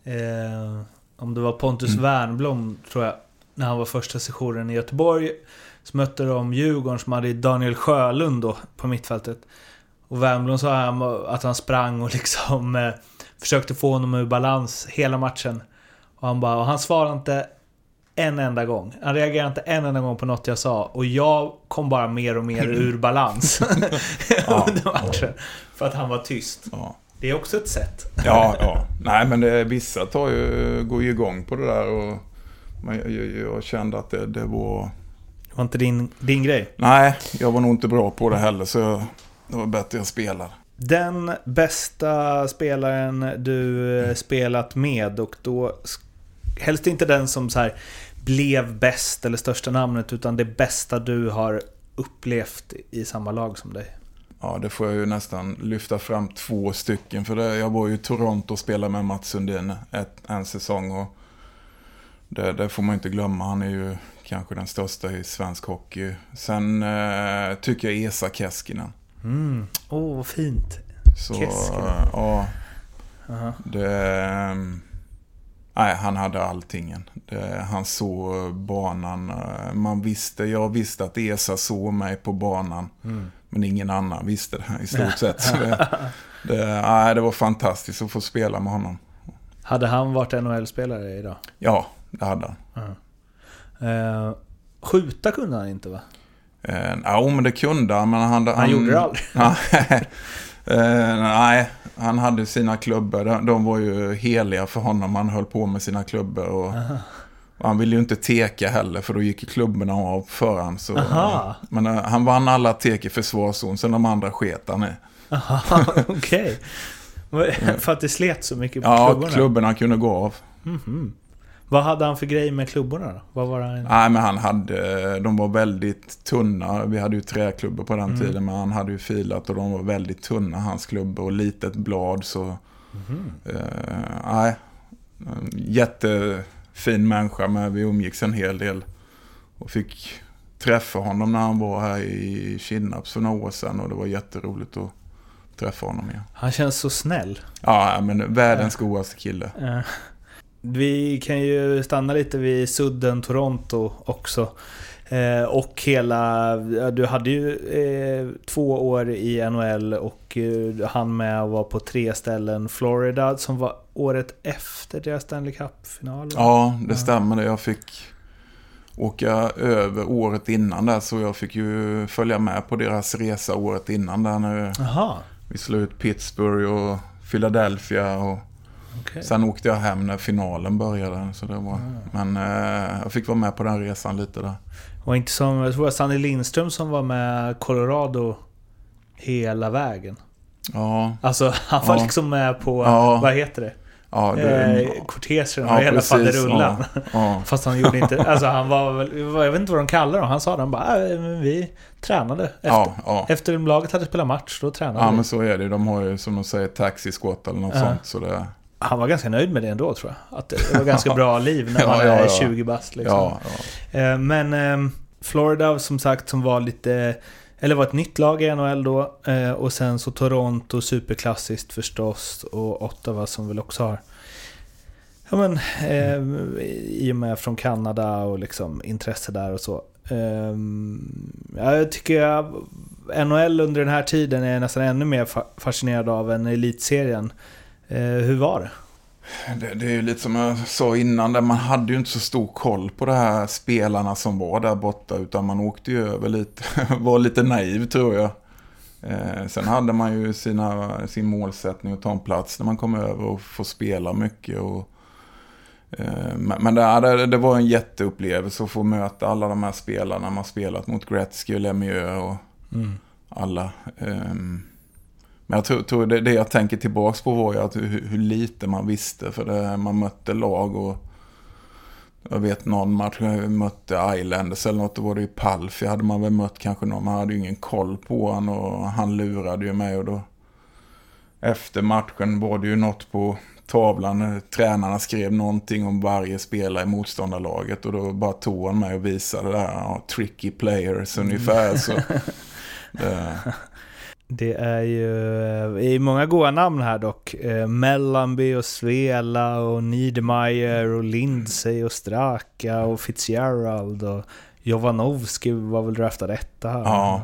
S2: eh, om det var Pontus
S1: Mm.
S2: Wernbloom, tror jag, när han var första sessionen i Göteborg. Så mötte de Djurgården som hade Daniel Sjölund då på mittfältet. Och Wernbloom sa han att han sprang och liksom eh, försökte få honom ur balans hela matchen. Och han bara, och han svarade inte en enda gång. Han reagerade inte en enda gång på något jag sa. Och jag kom bara mer och mer ur balans under matchen. För att han var tyst.
S1: Ja,
S2: Det är också ett sätt.
S1: ja. ja. Nej, men det, vissa tar ju, går ju igång på det där. Och, men jag, jag, kände att det, det var...
S2: Det var inte din, din grej.
S1: Nej, jag var nog inte bra på det heller. Så jag, det var bättre jag spelade.
S2: Den bästa spelaren du eh, spelat med och då helst inte den som så här blev bäst eller största namnet utan det bästa du har upplevt i samma lag som dig.
S1: Ja, det får jag ju nästan lyfta fram två stycken. För det, jag var ju i Toronto och spelade med Mats Sundin ett, en säsong. Och det, det får man inte glömma. Han är ju kanske den största i svensk hockey. Sen eh, tycker jag Esa Keskinen.
S2: Mm. Åh, oh, vad fint.
S1: Så,
S2: Keskinen.
S1: ja.
S2: Aha.
S1: Det... Nej, han hade alltingen. Det, han såg banan. Man visste, jag visste att Esa såg mig på banan.
S2: Mm.
S1: Men ingen annan visste det i stort sett. Det, det, nej, det var fantastiskt att få spela med honom.
S2: Hade han varit NHL-spelare idag?
S1: Ja, det hade han.
S2: Eh, skjuta kunde han inte va?
S1: Eh, ja, men det kunde han. Men han,
S2: Han, gjorde det aldrig.
S1: Nej, eh, nej, han hade sina klubbor. De, de var ju heliga för honom. Han höll på med sina klubbor. Och, och han ville ju inte teka heller, för då gick klubborna av för han. Så,
S2: Aha.
S1: men eh, han vann alla tek i försvarszon, sen de andra sket han i.
S2: Okej. För att det slet så mycket på
S1: Ja,
S2: klubborna?
S1: klubborna kunde gå av.
S2: Mhm. Vad hade han för grej med klubborna då? Vad var han?
S1: Nej, men han hade, de var väldigt tunna. Vi hade ju träklubbor på den
S2: Mm.
S1: tiden, men han hade ju filat och de var väldigt tunna, hans klubbor. Och litet blad, så...
S2: Mhm.
S1: eh, nej, jättefin människa, men vi umgicks en hel del. Och fick träffa honom när han var här i Kinnarp för några år sedan. Och det var jätteroligt att träffa honom igen.
S2: Han känns så snäll.
S1: Ja, men världens godaste kille.
S2: Eh, Vi kan ju stanna lite vid sudden Toronto också. Eh, och hela... Du hade ju eh, två år i NHL och eh, han med och var på tre ställen. Florida som var året efter deras Stanley Cup-final.
S1: Ja, det stämmer. det. Jag fick åka över året innan där. Så jag fick ju följa med på deras resa året innan där. När
S2: Jaha,
S1: vi slog ut Pittsburgh och Philadelphia. Och
S2: okej.
S1: sen åkte jag hem när finalen började. Så det var, Men eh, jag fick vara med på den resan lite där.
S2: Och inte som, jag tror det var Sanny Lindström som var med Colorado hela vägen.
S1: Ja,
S2: Alltså han var
S1: Ja.
S2: liksom med på,
S1: Ja.
S2: vad heter det?
S1: ja, det,
S2: Eh, kortegen
S1: ja
S2: och hela faderullan.
S1: Ja, ja.
S2: Fast han gjorde inte... Alltså han var väl... Jag vet inte vad de kallar dem. Han sa de bara äh, vi tränade. Efter,
S1: Ja, ja.
S2: efter laget hade spelat match, då tränade
S1: ja,
S2: vi.
S1: men så är det. De har ju som de säger taxi squat eller något
S2: Ja.
S1: sånt. Så det,
S2: Han var ganska nöjd med det ändå tror jag. Att det var ganska bra liv när man
S1: ja,
S2: är
S1: ja.
S2: 20 bast liksom. Eh, Men eh, Florida som sagt som var lite... Eller var ett nytt lag i NHL då. Eh, Och sen så Toronto, superklassiskt förstås. Och Ottawa som väl också har... Ja men, eh, i och med från Kanada och liksom intresse där och så. Eh, ja, jag tycker jag, NHL under den här tiden är jag nästan ännu mer fa- fascinerad av än elitserien. Eh, hur var det?
S1: Det, det är ju lite som jag sa innan, där man hade ju inte så stor koll på de här spelarna som var där borta, utan man åkte ju över lite, var lite naiv tror jag. Eh, sen hade man ju sina, sin målsättning att ta en plats när man kom över och få spela mycket. Och, eh, men det, det, var en jätteupplevelse att få möta alla de här spelarna man spelat mot Gretzky och Lemieux och alla. Ehm, men jag tror, tror det, det jag tänker tillbaks på var ju att hur, hur lite man visste. För det, man mötte lag och jag vet någon match, jag mötte Islanders eller något, då var det ju Palfi hade man väl mött kanske någon. Man hade ju ingen koll på han och han lurade ju mig och då efter matchen var det ju något på tavlan. eh, Tränarna skrev någonting om varje spelare i motståndarlaget och då bara tog han mig och visade det här, ja, tricky players ungefär. Så, det,
S2: Det är ju eh, är många goda namn här dock. Eh, Mellanby och Svela och Niedermayer och Lindsay och Straka och Fitzgerald och Jovanovski var väl draftad etta här.
S1: Ja.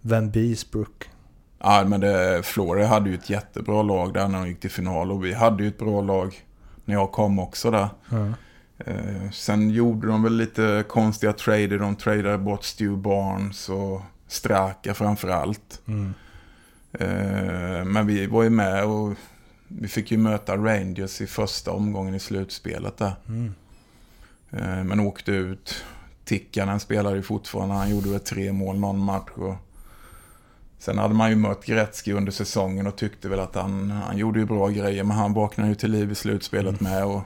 S2: Van Beesbrook.
S1: Ja, men det, Florida hade ju ett jättebra lag där när de gick till final. Och vi hade ju ett bra lag när jag kom också där. Eh, sen gjorde de väl lite konstiga trader. De tradade bort Stu Barnes och Straka framför allt. Eh, men vi var ju med och vi fick ju möta Rangers i första omgången i slutspelet där. Eh, men åkte ut. Tikkanen spelade ju fortfarande. Han gjorde väl tre mål någon match. Och Sen hade man ju mött Gretzky under säsongen och tyckte väl att han, han gjorde ju bra grejer. Men han vaknade ju till liv i slutspelet med. Och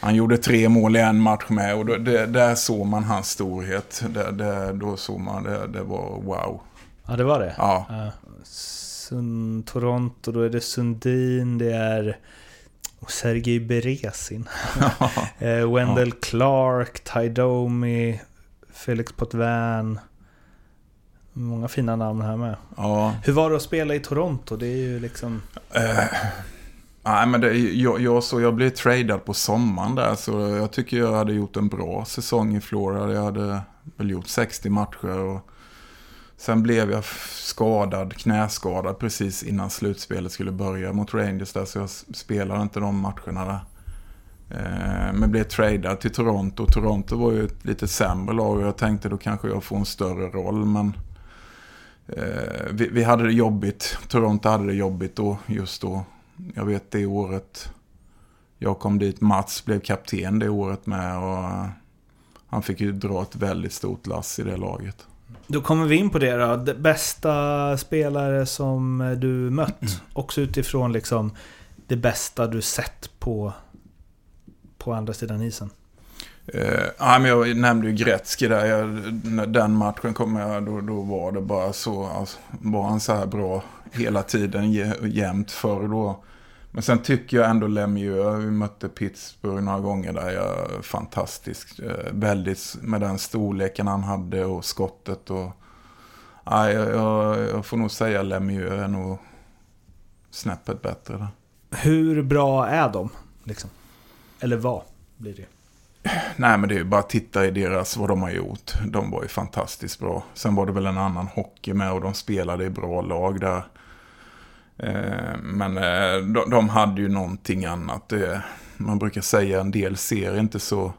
S1: han gjorde tre mål i en match med. Och då, det, där såg man hans storhet. Det, det, då såg man det. Det var wow.
S2: Ja, det var det.
S1: Ja.
S2: Sund, Toronto, då är det Sundin, det är Sergej Beresin. eh, Wendell Clark, Ty Domi, Felix Potvin. Många fina namn här med.
S1: ja.
S2: Hur var det att spela i Toronto? Det är ju liksom...
S1: Eh, nej, men det, jag, jag, så jag blev tradad på sommaren där. Så jag tycker jag hade gjort en bra säsong i Florida. Jag hade väl gjort 60 matcher. Och sen blev jag skadad, knäskadad precis innan slutspelet skulle börja mot Rangers där. Så jag spelade inte de matcherna där. Eh, men blev tradad till Toronto. Toronto var ju ett lite sämre lag och jag tänkte då kanske jag får en större roll. Men eh, vi, vi hade det jobbigt. Toronto hade det jobbigt då, just då. Jag vet det året jag kom dit. Mats blev kapten det året med. Och eh, han fick ju dra ett väldigt stort lass i det laget.
S2: Då kommer vi in på det då. Det bästa spelare som du mött. Också utifrån liksom det bästa du sett på, på andra sidan isen.
S1: Eh, ja, men jag nämnde ju Gretzky där. Jag, den matchen kom jag, då, då var det bara så. Alltså, var han så här bra hela tiden jä- jämt förr då. Men sen tycker jag ändå Lemieux, vi mötte Pittsburgh några gånger där. Jag, fantastisk. Eh, väldigt med den storleken han hade och skottet. Och, ja, jag, jag, jag får nog säga Lemieux är nog snäppet bättre där.
S2: Hur bra är de? Liksom? Eller vad blir det?
S1: Nej men det är ju bara att titta i deras, vad de har gjort. De var ju fantastiskt bra. Sen var det väl en annan hockey med och de spelade i bra lag där. Eh, men eh, de, de hade ju någonting annat. Eh, man brukar säga en del ser inte så...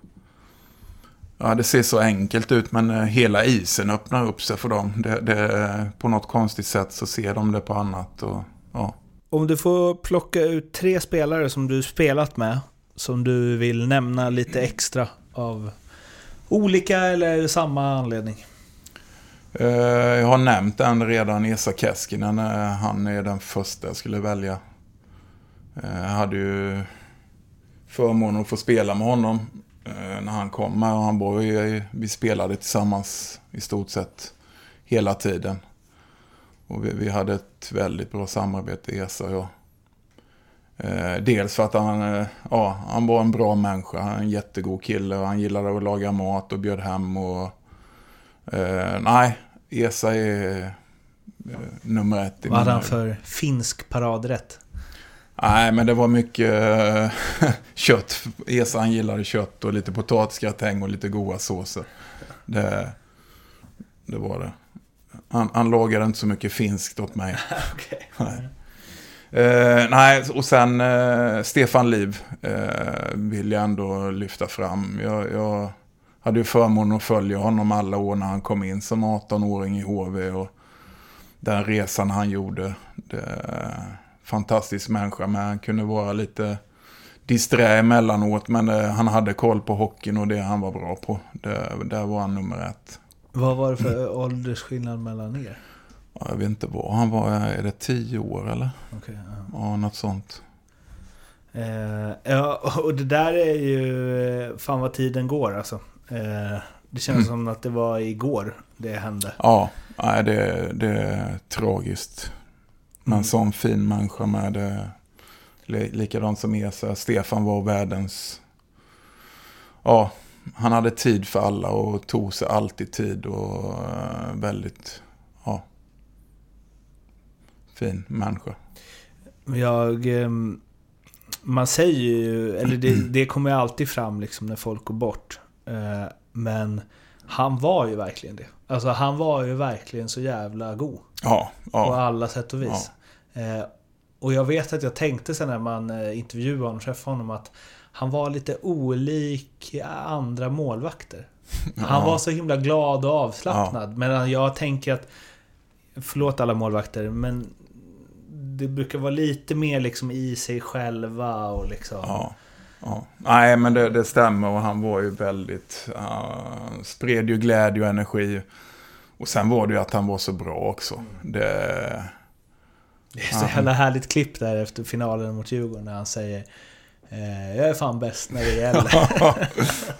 S1: Ja, det ser så enkelt ut men hela isen öppnar upp sig för dem. Det, det, på något konstigt sätt så ser de det på annat. Och, ja.
S2: Om du får plocka ut tre spelare som du spelat med, som du vill nämna lite extra av olika eller samma anledning.
S1: Eh, jag har nämnt den redan, Esa Keskinen. Eh, han är den första jag skulle välja. Eh, jag hade ju förmånen att få spela med honom när han kom. Och han var ju, vi spelade tillsammans i stort sett hela tiden. Och vi, vi hade ett väldigt bra samarbete, Esa och jag. Dels för att han, ja, han var en bra människa, en jättegod kille och han gillade att laga mat och bjöd hem och... Eh, nej, Esa är eh, nummer ett
S2: Vad hade han för finsk paradrätt?
S1: Nej, men det var mycket eh, kött. Esa han gillade kött och lite potatisgratäng och lite goda såser. Det, det var det. Han, han lagade inte så mycket finskt åt mig. Nej. Eh, nej, och sen eh, Stefan Liv eh, vill jag ändå lyfta fram. Jag, jag hade ju förmånen att följa honom alla år när han kom in som 18-åring i HV. Och den resan han gjorde. Det, fantastisk människa, men han kunde vara lite disträ emellanåt. Men eh, han hade koll på hockeyn och det han var bra på. Det, där var han nummer ett.
S2: Vad var det för åldersskillnad mellan er?
S1: Ja, Jag vet inte vad han var, är det tio år eller?
S2: Okej, ja.
S1: Ja, något sånt.
S2: Eh, ja, och det där är ju... eh, Fan vad tiden går alltså. Eh, det känns
S1: Mm.
S2: som att det var igår det hände.
S1: Ja, nej, det, det är tragiskt. Men
S2: Mm.
S1: sån fin människa med det. li- Likadant som Esa. Stefan var världens... Ja, han hade tid för alla och tog sig alltid tid och eh, väldigt... Ja. Fin människa.
S2: Jag... ehm, Man säger ju, eller det, det kommer ju alltid fram liksom när folk går bort. Eh, Men han var ju verkligen det. Alltså han var ju verkligen så jävla god.
S1: Ja,
S2: På
S1: ja.
S2: alla sätt och vis. Eh, Och jag vet att jag tänkte sen när man eh, intervjuade honom och träffade honom att han var lite olik andra målvakter. Han var så himla glad och avslappnad. Men jag tänker att, förlåt alla målvakter, men det brukar vara lite mer liksom i sig själva och liksom...
S1: Ja, ja. Nej, men det, det stämmer och han var ju väldigt... Uh, spred ju glädje och energi. Och sen var det ju att han var så bra också. Det...
S2: Det är så jävla härligt klipp där efter finalen mot Djurgården när han säger eh, Jag är fan bäst när det gäller.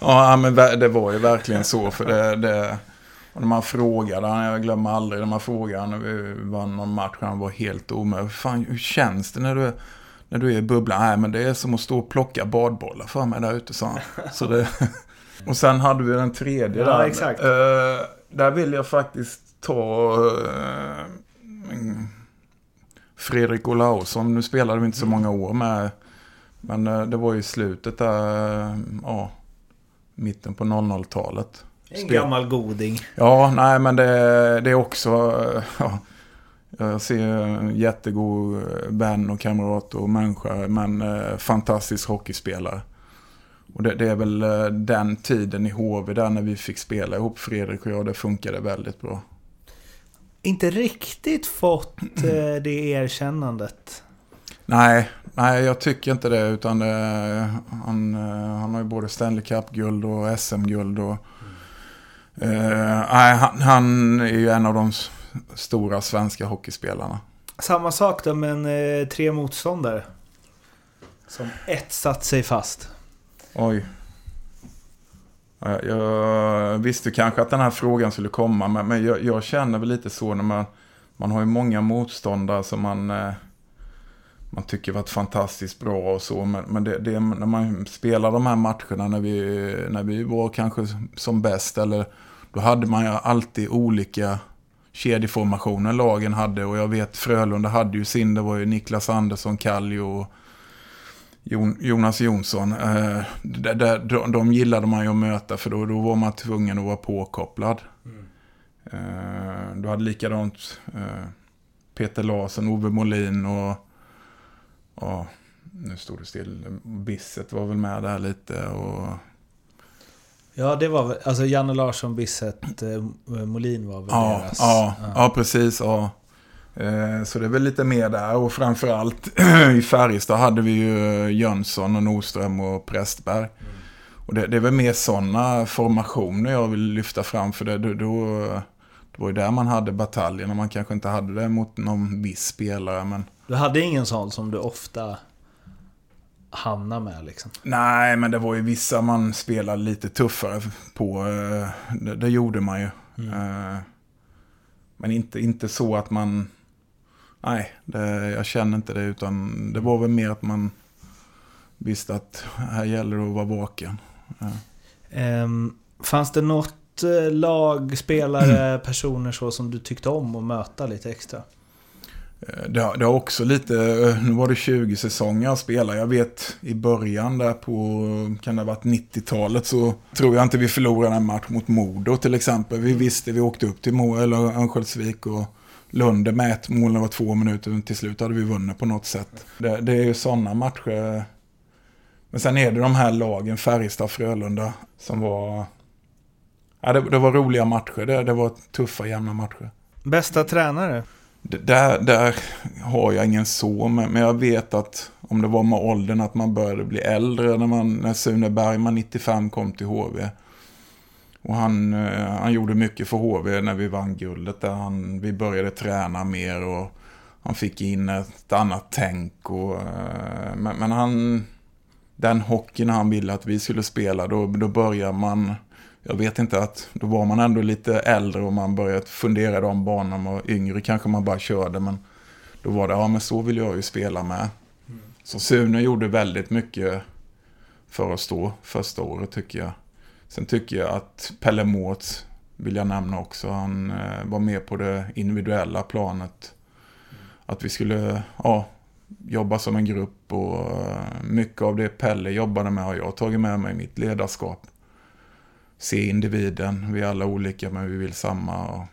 S1: ja, men det var ju verkligen så. För det, det, och när man frågade han, jag glömmer aldrig när man frågade han när vi vann någon match, han var helt omöjlig. Fan, hur känns det när du, när du är i bubblan? Nej, men det är som att stå och plocka badbollar för mig där ute, sa han. Så det, och sen hade vi den tredje
S2: Ja,
S1: där.
S2: exakt.
S1: Eh, där vill jag faktiskt ta uh, Fredrik Olausson. Nu spelade vi inte så många år med. Men eh, det var ju slutet där, ja, mitten på 00-talet.
S2: En
S1: Spel-
S2: gammal goding.
S1: Ja, nej men det, det är också, ja, jag ser en jättegod eh, vän och kamrat och människa, men eh, fantastisk hockeyspelare. Och det, det är väl eh, den tiden i HV där när vi fick spela ihop, Fredrik och jag, det funkade väldigt bra.
S2: Inte riktigt fått det erkännandet.
S1: Nej, nej jag tycker inte det, utan det, han, han har ju både Stanley Cup-guld och SM-guld och eh, nej, han, han är ju en av de stora svenska hockeyspelarna.
S2: Samma sak då men eh, tre motståndare. Som ett satt sig fast.
S1: Oj. Ja, Jag visste kanske att den här frågan skulle komma, men, men jag, jag känner väl lite så när man, man har ju många motståndare som man, eh, man tycker varit fantastiskt bra och så, men, men det, det, när man spelar de här matcherna när vi, när vi var kanske som bäst, eller då hade man ju alltid olika kedjeformationen lagen hade och jag vet Frölunda hade ju sin, det var ju Niklas Andersson, Kallio och Jonas Jonsson. Eh, de, de, de gillade man ju att möta för då, då var man tvungen att vara påkopplad. Eh, du hade likadant eh, Peter Larsson, Ove Molin och... Ja, nu stod det still. Bisset var väl med där lite och...
S2: Ja det var väl, alltså Janne Larsson, Bisset, eh, Molin var väl
S1: Ja,
S2: deras.
S1: ja, ja, precis. Ja. Eh, Så det är väl lite mer där och framförallt i Färjestad hade vi ju Jönsson och Nordström och Prästberg. Och det, det är väl mer sådana formationer jag vill lyfta fram för det, då, då, det var ju där man hade bataljen och man kanske inte hade det mot någon viss spelare men
S2: Du hade ingen sån som du ofta hamnar med liksom?
S1: Nej, men det var ju vissa man spelade lite tuffare på. eh, Det, det gjorde man ju. Eh, Men inte, inte så att man Nej, det, jag känner inte det. Utan det var väl mer att man visste att här gäller det att vara vaken. Ja.
S2: Ehm, fanns det något eh, lag, spelare, personer så som du tyckte om att möta lite extra?
S1: Eh, det har, det har också lite, eh, nu var det 20 säsonger jag spelade. Jag vet i början där på, kan det ha varit 90-talet så tror jag inte vi förlorade en match mot Modo till exempel. Vi visste, vi åkte upp till Mo, eller Örnsköldsvik och Lunde med ett mål, det var två minuter. Till slut hade vi vunnit på något sätt. Det, det är ju sådana matcher. Men sen är det de här lagen, Färjestad, Frölunda, som var... Ja, det, det var roliga matcher. Det, det var tuffa, jämna matcher.
S2: Bästa tränare?
S1: Där, där har jag ingen så, men jag vet att om det var med åldern att man började bli äldre när, man, när Sune Bergman 95 kom till HV. Och han, eh, han gjorde mycket för HV när vi vann guldet. Där han, vi började träna mer och han fick in ett annat tänk. Och, eh, men, men han, den hockeyn han ville att vi skulle spela, då, då börjar man jag vet inte att då var man ändå lite äldre och man började fundera i de banorna. Man var yngre kanske man bara körde men då var det, ja men så vill jag ju spela med. Så Sune gjorde väldigt mycket för att stå första året tycker jag. Sen tycker jag att Pelle Mårts vill jag nämna också. Han eh, var med på det individuella planet. Att vi skulle ja, jobba som en grupp och eh, mycket av det Pelle jobbade med har jag tagit med mig i mitt ledarskap se individen. Vi är alla olika men vi vill samma. Och...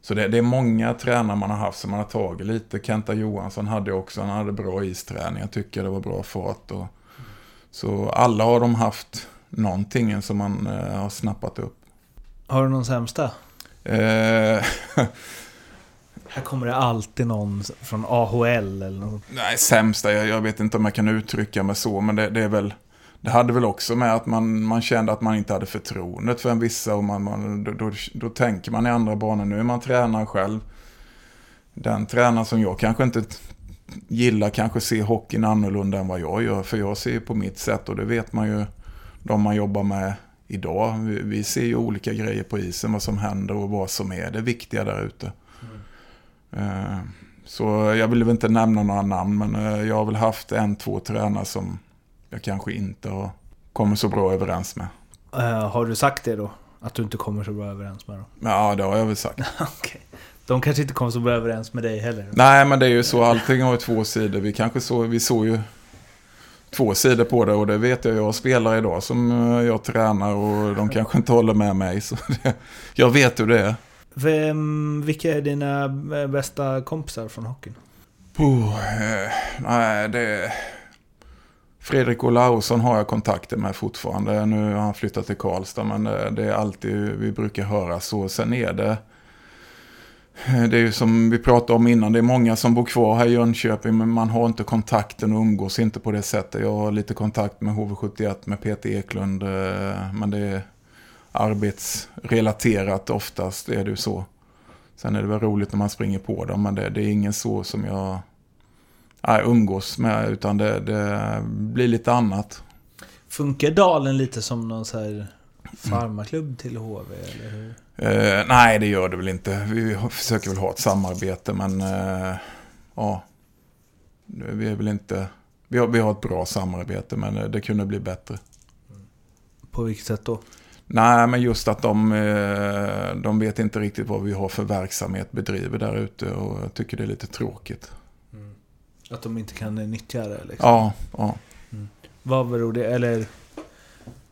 S1: Så det, det är många tränare man har haft som man har tagit lite. Kenta Johansson hade också, han hade bra isträning. Jag tycker det var bra fart. Och... Så alla har de haft någonting som man eh, har snappat upp.
S2: Har du någon sämsta?
S1: Eh,
S2: Här kommer det alltid någon från AHL eller något.
S1: nej, sämsta, jag, jag vet inte om jag kan uttrycka mig så, men det, det är väl... Det hade väl också med att man, man kände att man inte hade förtroendet för en vissa och man, man, då, då, då tänker man i andra banor. Nu är man tränare själv. Den tränare som jag kanske inte gillar kanske ser hockeyn annorlunda än vad jag gör. För jag ser på mitt sätt och det vet man ju de man jobbar med idag. Vi, vi ser ju olika grejer på isen, vad som händer och vad som är det viktiga där ute. Eh, Så jag vill väl inte nämna några namn men eh, jag har väl haft en, två tränare som jag kanske inte kommit så bra överens med.
S2: Eh, har du sagt det då? Att du inte kommer så bra överens med dem?
S1: Ja, det har jag väl sagt.
S2: Okej. De kanske inte kommer så bra överens med dig heller?
S1: Nej, men det är ju så. Allting har ju två sidor. Vi kanske så, vi såg ju två sidor på det och det vet jag. Jag spelar idag som eh, jag tränar och de kanske inte håller med mig. Så det, jag vet hur det är.
S2: Vem, vilka är dina eh, bästa kompisar från hockeyn?
S1: Eh, nej, det... Fredrik Olausson har jag kontakter med fortfarande. Nu har han flyttat till Karlstad, men eh, det, är alltid, vi brukar höra så. Sen är det... Det är ju som vi pratade om innan, det är många som bor kvar här i Jönköping, men man har inte kontakten och umgås inte på det sättet. Jag har lite kontakt med HV71, med Peter Eklund, eh, men det är arbetsrelaterat oftast, är det ju så. Sen är det väl roligt när man springer på dem, men det, det är ingen så som jag nej, umgås med, utan det, det blir lite annat.
S2: Funkar Dalen lite som någon så här farmaklubb till HV? Eller hur?
S1: Eh, nej, det gör det väl inte. Vi försöker väl ha ett samarbete, men eh, ja, vi är väl inte... Vi har, vi har ett bra samarbete, men eh, det kunde bli bättre.
S2: På vilket sätt då?
S1: Nej, men just att de, eh, de vet inte riktigt vad vi har för verksamhet bedriver där ute och jag tycker det är lite tråkigt.
S2: Att de inte kan nyttja det liksom?
S1: Ja, ja.
S2: Vad beror det... Eller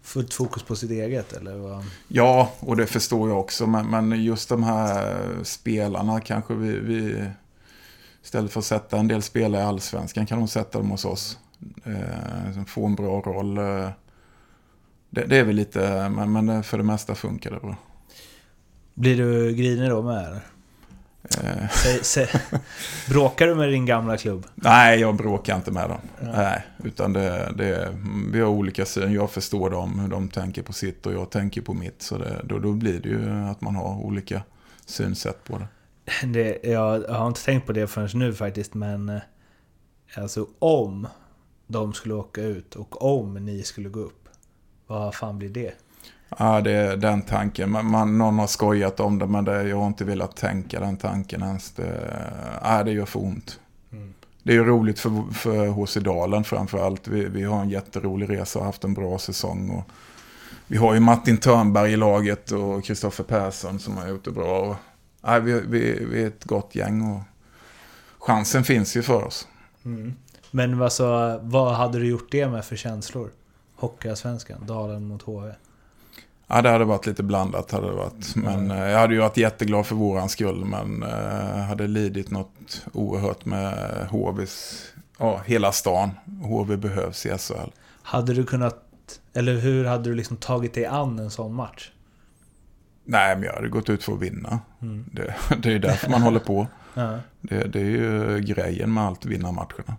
S2: fullt fokus på sitt eget eller vad?
S1: Ja, och det förstår jag också. Men, men just de här spelarna kanske vi, vi... Istället för att sätta en del spelare i allsvenskan kan de sätta dem hos oss. Eh, får en bra roll. Eh, det, det är väl lite, men, men för det mesta funkar det bra.
S2: Blir du grinig då med eller?
S1: Eh,
S2: Säg, säg, bråkar du med din gamla klubb?
S1: nej, jag bråkar inte med dem. Nej, utan det, det, vi har olika syn. Jag förstår dem, hur de tänker på sitt och jag tänker på mitt. Så det, då, då blir det ju att man har olika synsätt på det.
S2: Det, jag, jag har inte tänkt på det förrän nu faktiskt, men... eh, Alltså om de skulle åka ut och om ni skulle gå upp. Vad fan blir det?
S1: Ja, det är den tanken. Man, man, någon har skojat om det, men det, jag har inte velat tänka den tanken ens. Det, ja, det gör för ont.
S2: Mm.
S1: Det är ju roligt för, för HC Dalen framförallt. Vi, vi har en jätterolig resa och haft en bra säsong. Och vi har ju Martin Törnberg i laget och Kristoffer Persson som har gjort det bra. Och, ja, vi, vi, vi är ett gott gäng och chansen finns ju för oss.
S2: Mm. Men alltså, vad hade du gjort det med för känslor? Hockeyallsvenskan, Dalen mot HV.
S1: Ja, det hade varit lite blandat. Hade det varit. Men eh, jag hade ju varit jätteglad för våran skull. Men eh, hade lidit något oerhört med HVs, ja, hela stan. HV behövs i SHL.
S2: Hade du kunnat, eller hur hade du liksom tagit dig an en sån match?
S1: Nej, men jag hade gått ut för att vinna.
S2: Mm.
S1: Det, det är ju därför man håller på.
S2: Ja.
S1: Det, det är ju grejen med allt, vinna matcherna.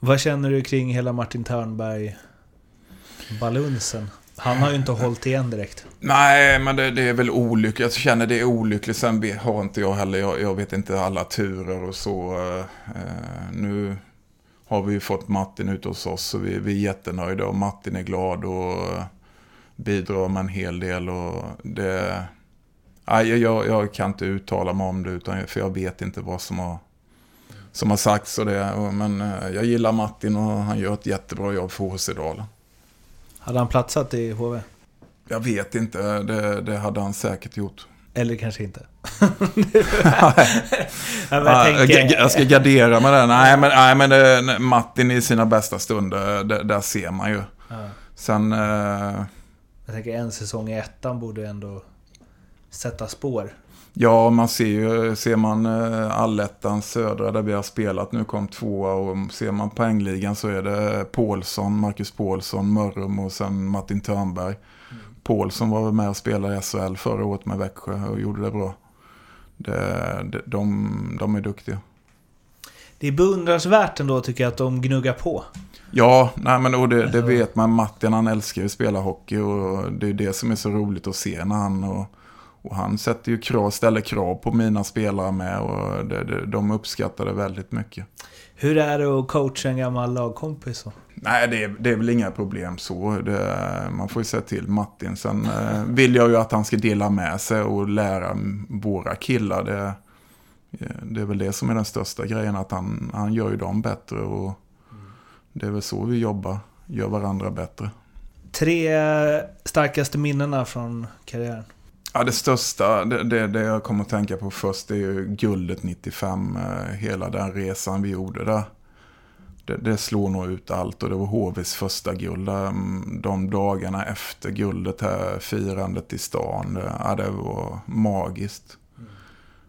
S2: Vad känner du kring hela Martin Törnberg-balunsen? Han har ju inte hållit igen direkt.
S1: Nej, men det, det är väl olyckligt. Jag känner det är olyckligt. Sen har inte jag heller, jag, jag vet inte alla turer och så. Eh, nu har vi ju fått Martin ut hos oss så vi, vi är jättenöjda och Martin är glad och bidrar med en hel del. Och det, nej, jag, jag kan inte uttala mig om det utan, för jag vet inte vad som har, som har sagts. Och det, men eh, jag gillar Martin och han gör ett jättebra jobb för HC Dalen.
S2: Hade han platsat i HV?
S1: Jag vet inte, det, det hade han säkert gjort.
S2: Eller kanske inte? Jag
S1: jag,
S2: tänker,
S1: jag ska gardera med det. Nej, men, nej, men det, Martin i sina bästa stunder, det, där ser man ju.
S2: ja,
S1: Sen, eh,
S2: jag tänker en säsong i ettan borde ändå sätta spår.
S1: Ja, man ser ju, ser man eh, allettan södra där vi har spelat, nu kom tvåa och ser man poängligan så är det Paulsson, Marcus Paulsson, Mörrum och sen Martin Törnberg. Paulsson var med och spelade i SHL förra året med Växjö och gjorde det bra. Det, det, de, de är duktiga.
S2: Det är beundransvärt ändå tycker jag att de gnuggar på.
S1: Ja, nej men och det, det vet man. Martin han älskar ju att spela hockey och det är det som är så roligt att se när han och, och han sätter ju krav, ställer krav på mina spelare med och det, det, de uppskattar det väldigt mycket.
S2: Hur är det att coacha en gammal lagkompis?
S1: Nej, det är, det är väl inga problem så. Det, man får ju säga till Martin. Sen eh, vill jag ju att han ska dela med sig och lära våra killar. Det, eh, det är väl det som är den största grejen, att han, han gör ju dem bättre och det är väl så vi jobbar, gör varandra bättre.
S2: Tre starkaste minnena från karriären?
S1: Ja, det största, det, det, det jag kommer att tänka på först, det är ju guldet 95. Eh, hela den resan vi gjorde där. Det, det slår nog ut allt och det var HVs första guld. Eh, de dagarna efter guldet här, firandet i stan. det- Ja, det var magiskt.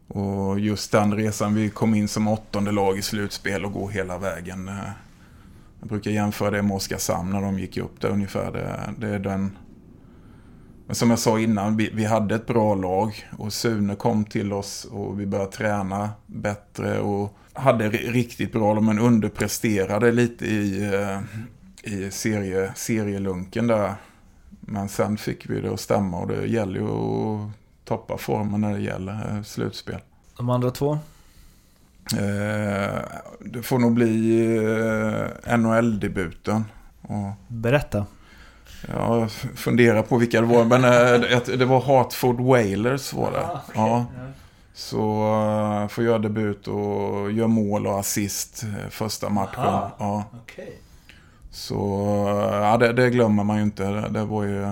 S1: Och just den resan, vi kom in som åttonde lag i slutspel och går hela vägen. Jag brukar jämföra det med Oskarshamn när de gick upp där ungefär. Det, det är den... Men som jag sa innan, vi, vi hade ett bra lag och Sune kom till oss och vi började träna bättre och hade ri- riktigt bra lag men underpresterade lite i, eh, i serie, serielunken där. Men sen fick vi det att stämma och det gäller ju att toppa formen när det gäller eh, slutspel.
S2: De andra två?
S1: Eh, det får nog bli eh, NHL-debuten. Och
S2: Berätta.
S1: Jag funderar på vilka det var, men eh, det- var Hartford Whalers var det. Ja. Så uh, får göra debut och gör mål och assist eh, första matchen.
S2: Aha.
S1: Ja.
S2: Okej.
S1: Så eh, ja, det, det glömmer man ju inte. Det, det var ju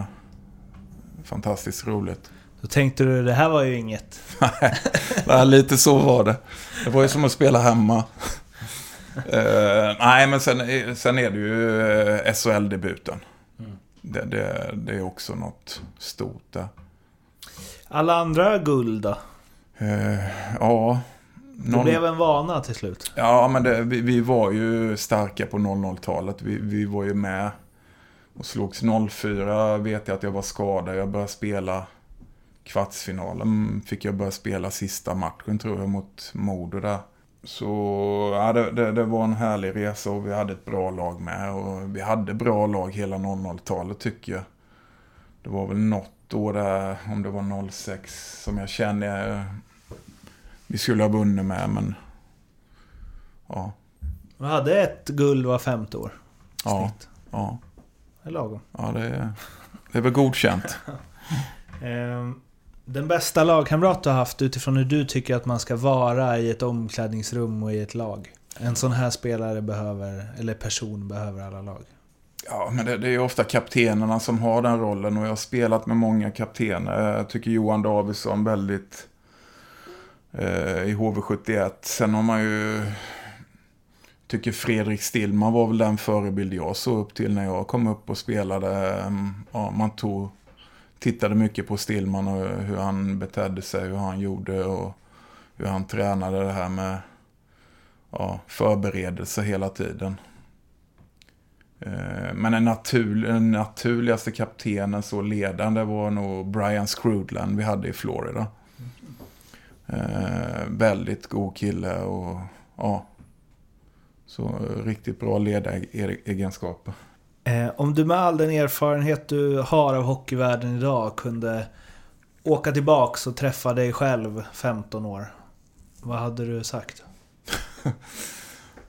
S1: fantastiskt roligt.
S2: Då tänkte du, det här var ju inget.
S1: Ja, lite så var det. Det var ju som att spela hemma. Eh, nej, men sen, är- sen är det ju uh, SHL-debuten. Det, det, det är också något stort där.
S2: Alla andra guld då?
S1: Eh, ja.
S2: Det
S1: någon-
S2: blev en vana till slut.
S1: Ja, men det, vi, vi var ju starka på 00-talet. Vi, vi var ju med och slogs 04. Vet jag att jag var skadad. Jag började spela kvartsfinalen. Fick jag börja spela sista matchen tror jag mot Modo där. Så ja, det, det, det var en härlig resa och vi hade ett bra lag med. Och vi hade bra lag hela 00-talet tycker jag. Det var väl något år där, om det var 06, som jag kände eh, vi skulle ha vunnit med. Men ja,
S2: Vi hade ett guld var femte år.
S1: Ja,
S2: Snitt.
S1: ja,
S2: Det är lagom.
S1: ja det, är, Det är väl godkänt.
S2: Ehm, den bästa lagkamrat du har haft utifrån hur du tycker att man ska vara i ett omklädningsrum och i ett lag? En sån här spelare behöver, eller person behöver alla lag.
S1: Ja, men det, det är ju ofta kaptenerna som har den rollen och jag har spelat med många kaptener. Jag tycker Johan Davidsson väldigt eh, i HV71. Sen har man ju tycker Fredrik Stillman var väl den förebild jag såg upp till när jag kom upp och spelade. Eh, ja, man tog, tittade mycket på Stillman och hur han betedde sig, hur han gjorde och hur han tränade det här med ja, förberedelse hela tiden. Eh, men den, natur, den naturligaste kaptenen, så ledande, var nog Brian Scrudland vi hade i Florida. Eh, väldigt god kille och ja. Så riktigt bra ledaregenskaper.
S2: Eh, om du med all den erfarenhet du har av hockeyvärlden idag kunde åka tillbaks och träffa dig själv 15 år. Vad hade du sagt?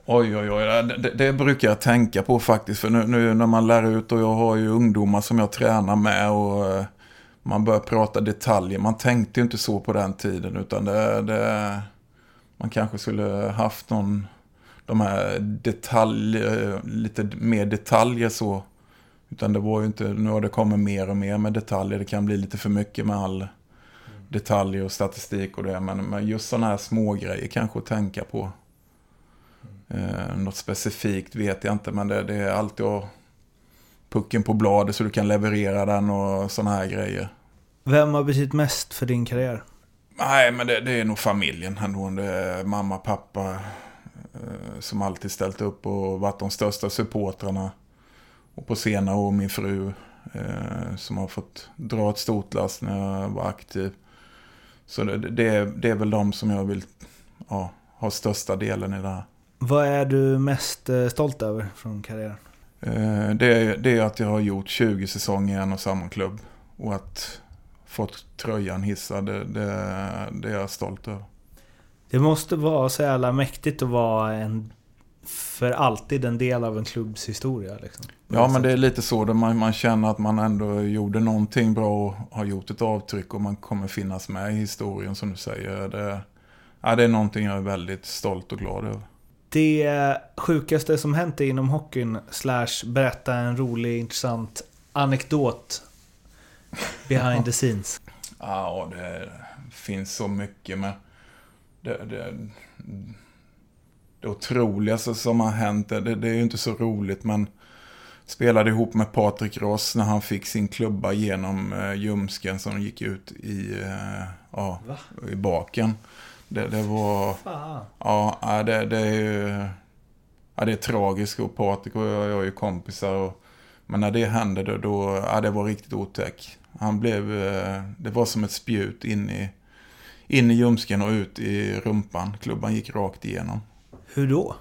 S1: Oj, oj, oj. Det, det brukar jag tänka på faktiskt. För nu, nu när man lär ut och jag har ju ungdomar som jag tränar med och eh, man börjar prata detaljer. Man tänkte ju inte så på den tiden utan det, det man kanske skulle haft någon, de här detaljer, lite mer detaljer så. Utan det var ju inte, nu har det kommit mer och mer med detaljer. Det kan bli lite för mycket med all detaljer och statistik och det. Men, men just sådana här små grejer kanske att tänka på. Eh, något specifikt vet jag inte, men det, det är alltid att pucken på bladet så du kan leverera den och sådana här grejer.
S2: Vem har betytt mest för din karriär?
S1: Nej, men det, det är nog familjen ändå. Det är mamma, pappa eh, som alltid ställt upp och varit de största supportrarna. Och på senare år min fru eh, som har fått dra ett stort lass när jag var aktiv. Så det, det, är, det är väl de som jag vill ja, ha största delen i det här.
S2: Vad är du mest eh, stolt över från karriären?
S1: Eh, Det är, det är att jag har gjort 20 säsonger i en och samma klubb. Och att fått tröjan hissad, det, det, det är jag stolt över.
S2: Det måste vara så jävla mäktigt att vara en för alltid en del av en klubbs historia. Liksom.
S1: Ja, men det är lite så. Där man, man känner att man ändå gjorde någonting bra och har gjort ett avtryck och man kommer finnas med i historien som du säger. Det, ja, det är någonting jag är väldigt stolt och glad över.
S2: Det sjukaste som hänt inom hockeyn, slash berätta en rolig, intressant anekdot behind the scenes.
S1: Ja, det finns så mycket men det, det, det otroligaste som har hänt, det, det är ju inte så roligt men spelade ihop med Patrik Ross när han fick sin klubba genom eh, ljumsken som gick ut i, eh, ja, i baken. Det, det var...
S2: Fan.
S1: Ja, det, det är ju... Ja, det är tragiskt och Patrik och jag, jag är ju kompisar. Och, men när det hände då, då ja, det var riktigt otäck. Han blev... eh, Det var som ett spjut in i, in i ljumsken och ut i rumpan. Klubban gick rakt igenom.
S2: Hur då?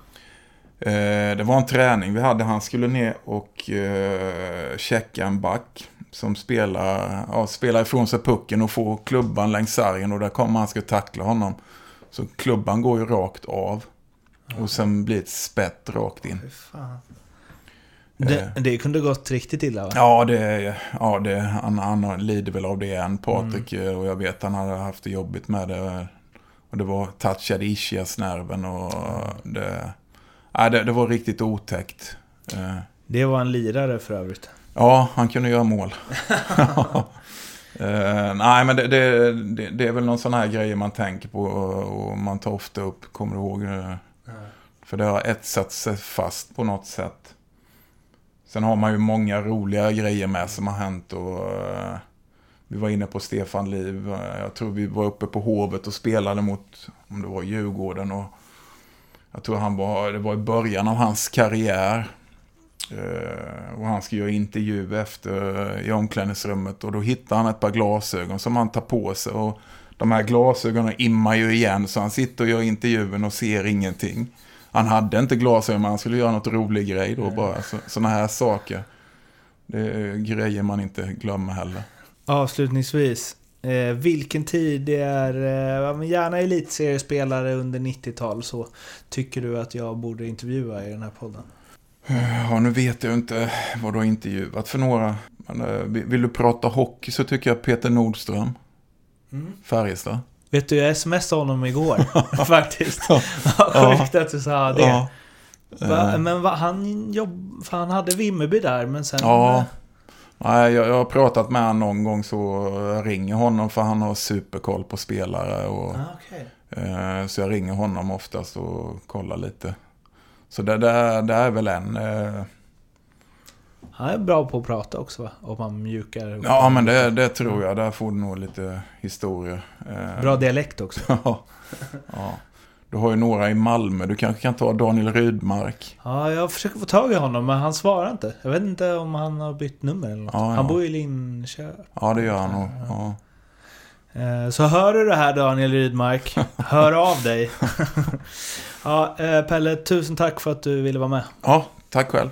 S1: Eh, det var en träning vi hade. Han skulle ner och eh, checka en back som spelar, ja, spelar ifrån sig pucken och får klubban längs sargen och där kommer han ska tackla honom. Så klubban går ju rakt av. Och sen blir ett spett rakt in.
S2: Fy fan. Det, det kunde gått riktigt illa va?
S1: Ja, det, ja det, han, han lider väl av det än, Patrik. Och jag vet att han hade haft det jobbigt med det. Och det var touchade ischiasnerven och det, ja, det, det var riktigt otäckt. Eh,
S2: Det var en lirare för övrigt.
S1: Ja, han kunde göra mål. Eh, nej, men det, det, det, det är väl någon sån här grejer man tänker på och, och man tar ofta upp, kommer du ihåg? eh, För det har etsat sig fast på något sätt. Sen har man ju många roliga grejer med som har hänt och eh, vi var inne på Stefan Liv. Eh, jag tror vi var uppe på Hovet och spelade mot, om det var Djurgården och jag tror han var, det var i början av hans karriär. Eh, och han ska göra intervju efter i omklädningsrummet och då hittar han ett par glasögon som han tar på sig och de här glasögonen immar ju igen så han sitter och gör intervjun och ser ingenting. Han hade inte glasögon men han skulle göra något rolig grej då bara. Så, sådana här saker. Det är grejer man inte glömmer heller.
S2: Avslutningsvis. Eh, vilken tid det är, eh, gärna elitseriespelare under 90-tal så tycker du att jag borde intervjua i den här podden?
S1: Ja, nu vet jag inte vad du har intervjuat för några. Men, eh, vill du prata hockey så tycker jag Peter Nordström. Färjestad.
S2: Vet du, jag smsade honom igår faktiskt. Sjukt att du sa det.
S1: Ja.
S2: Va,
S1: Eh,
S2: men va, han jobb, för han hade Vimmerby där, men sen...
S1: Ja. Nej, jag, jag har pratat med honom någon gång så jag ringer honom för han har superkoll på spelare. Och,
S2: Ah, okej.
S1: eh, så jag ringer honom oftast och kollar lite. Så det, det, det är väl en... Eh,
S2: Han är bra på att prata också va? Om man mjukar upp.
S1: ja, men det, det tror jag. Där får du nog lite historier. Eh,
S2: Bra dialekt också.
S1: ja. ja. Du har ju några i Malmö. Du kanske kan ta Daniel Rydmark.
S2: Ja, jag försöker få tag i honom, men han svarar inte. Jag vet inte om han har bytt nummer eller något.
S1: Ja, ja.
S2: Han bor i Linköping.
S1: Ja, det gör han nog. Ja.
S2: Eh, Så hör du det här Daniel Rydmark, hör av dig. ja, eh, Pelle, tusen tack för att du ville vara med.
S1: ja, tack själv.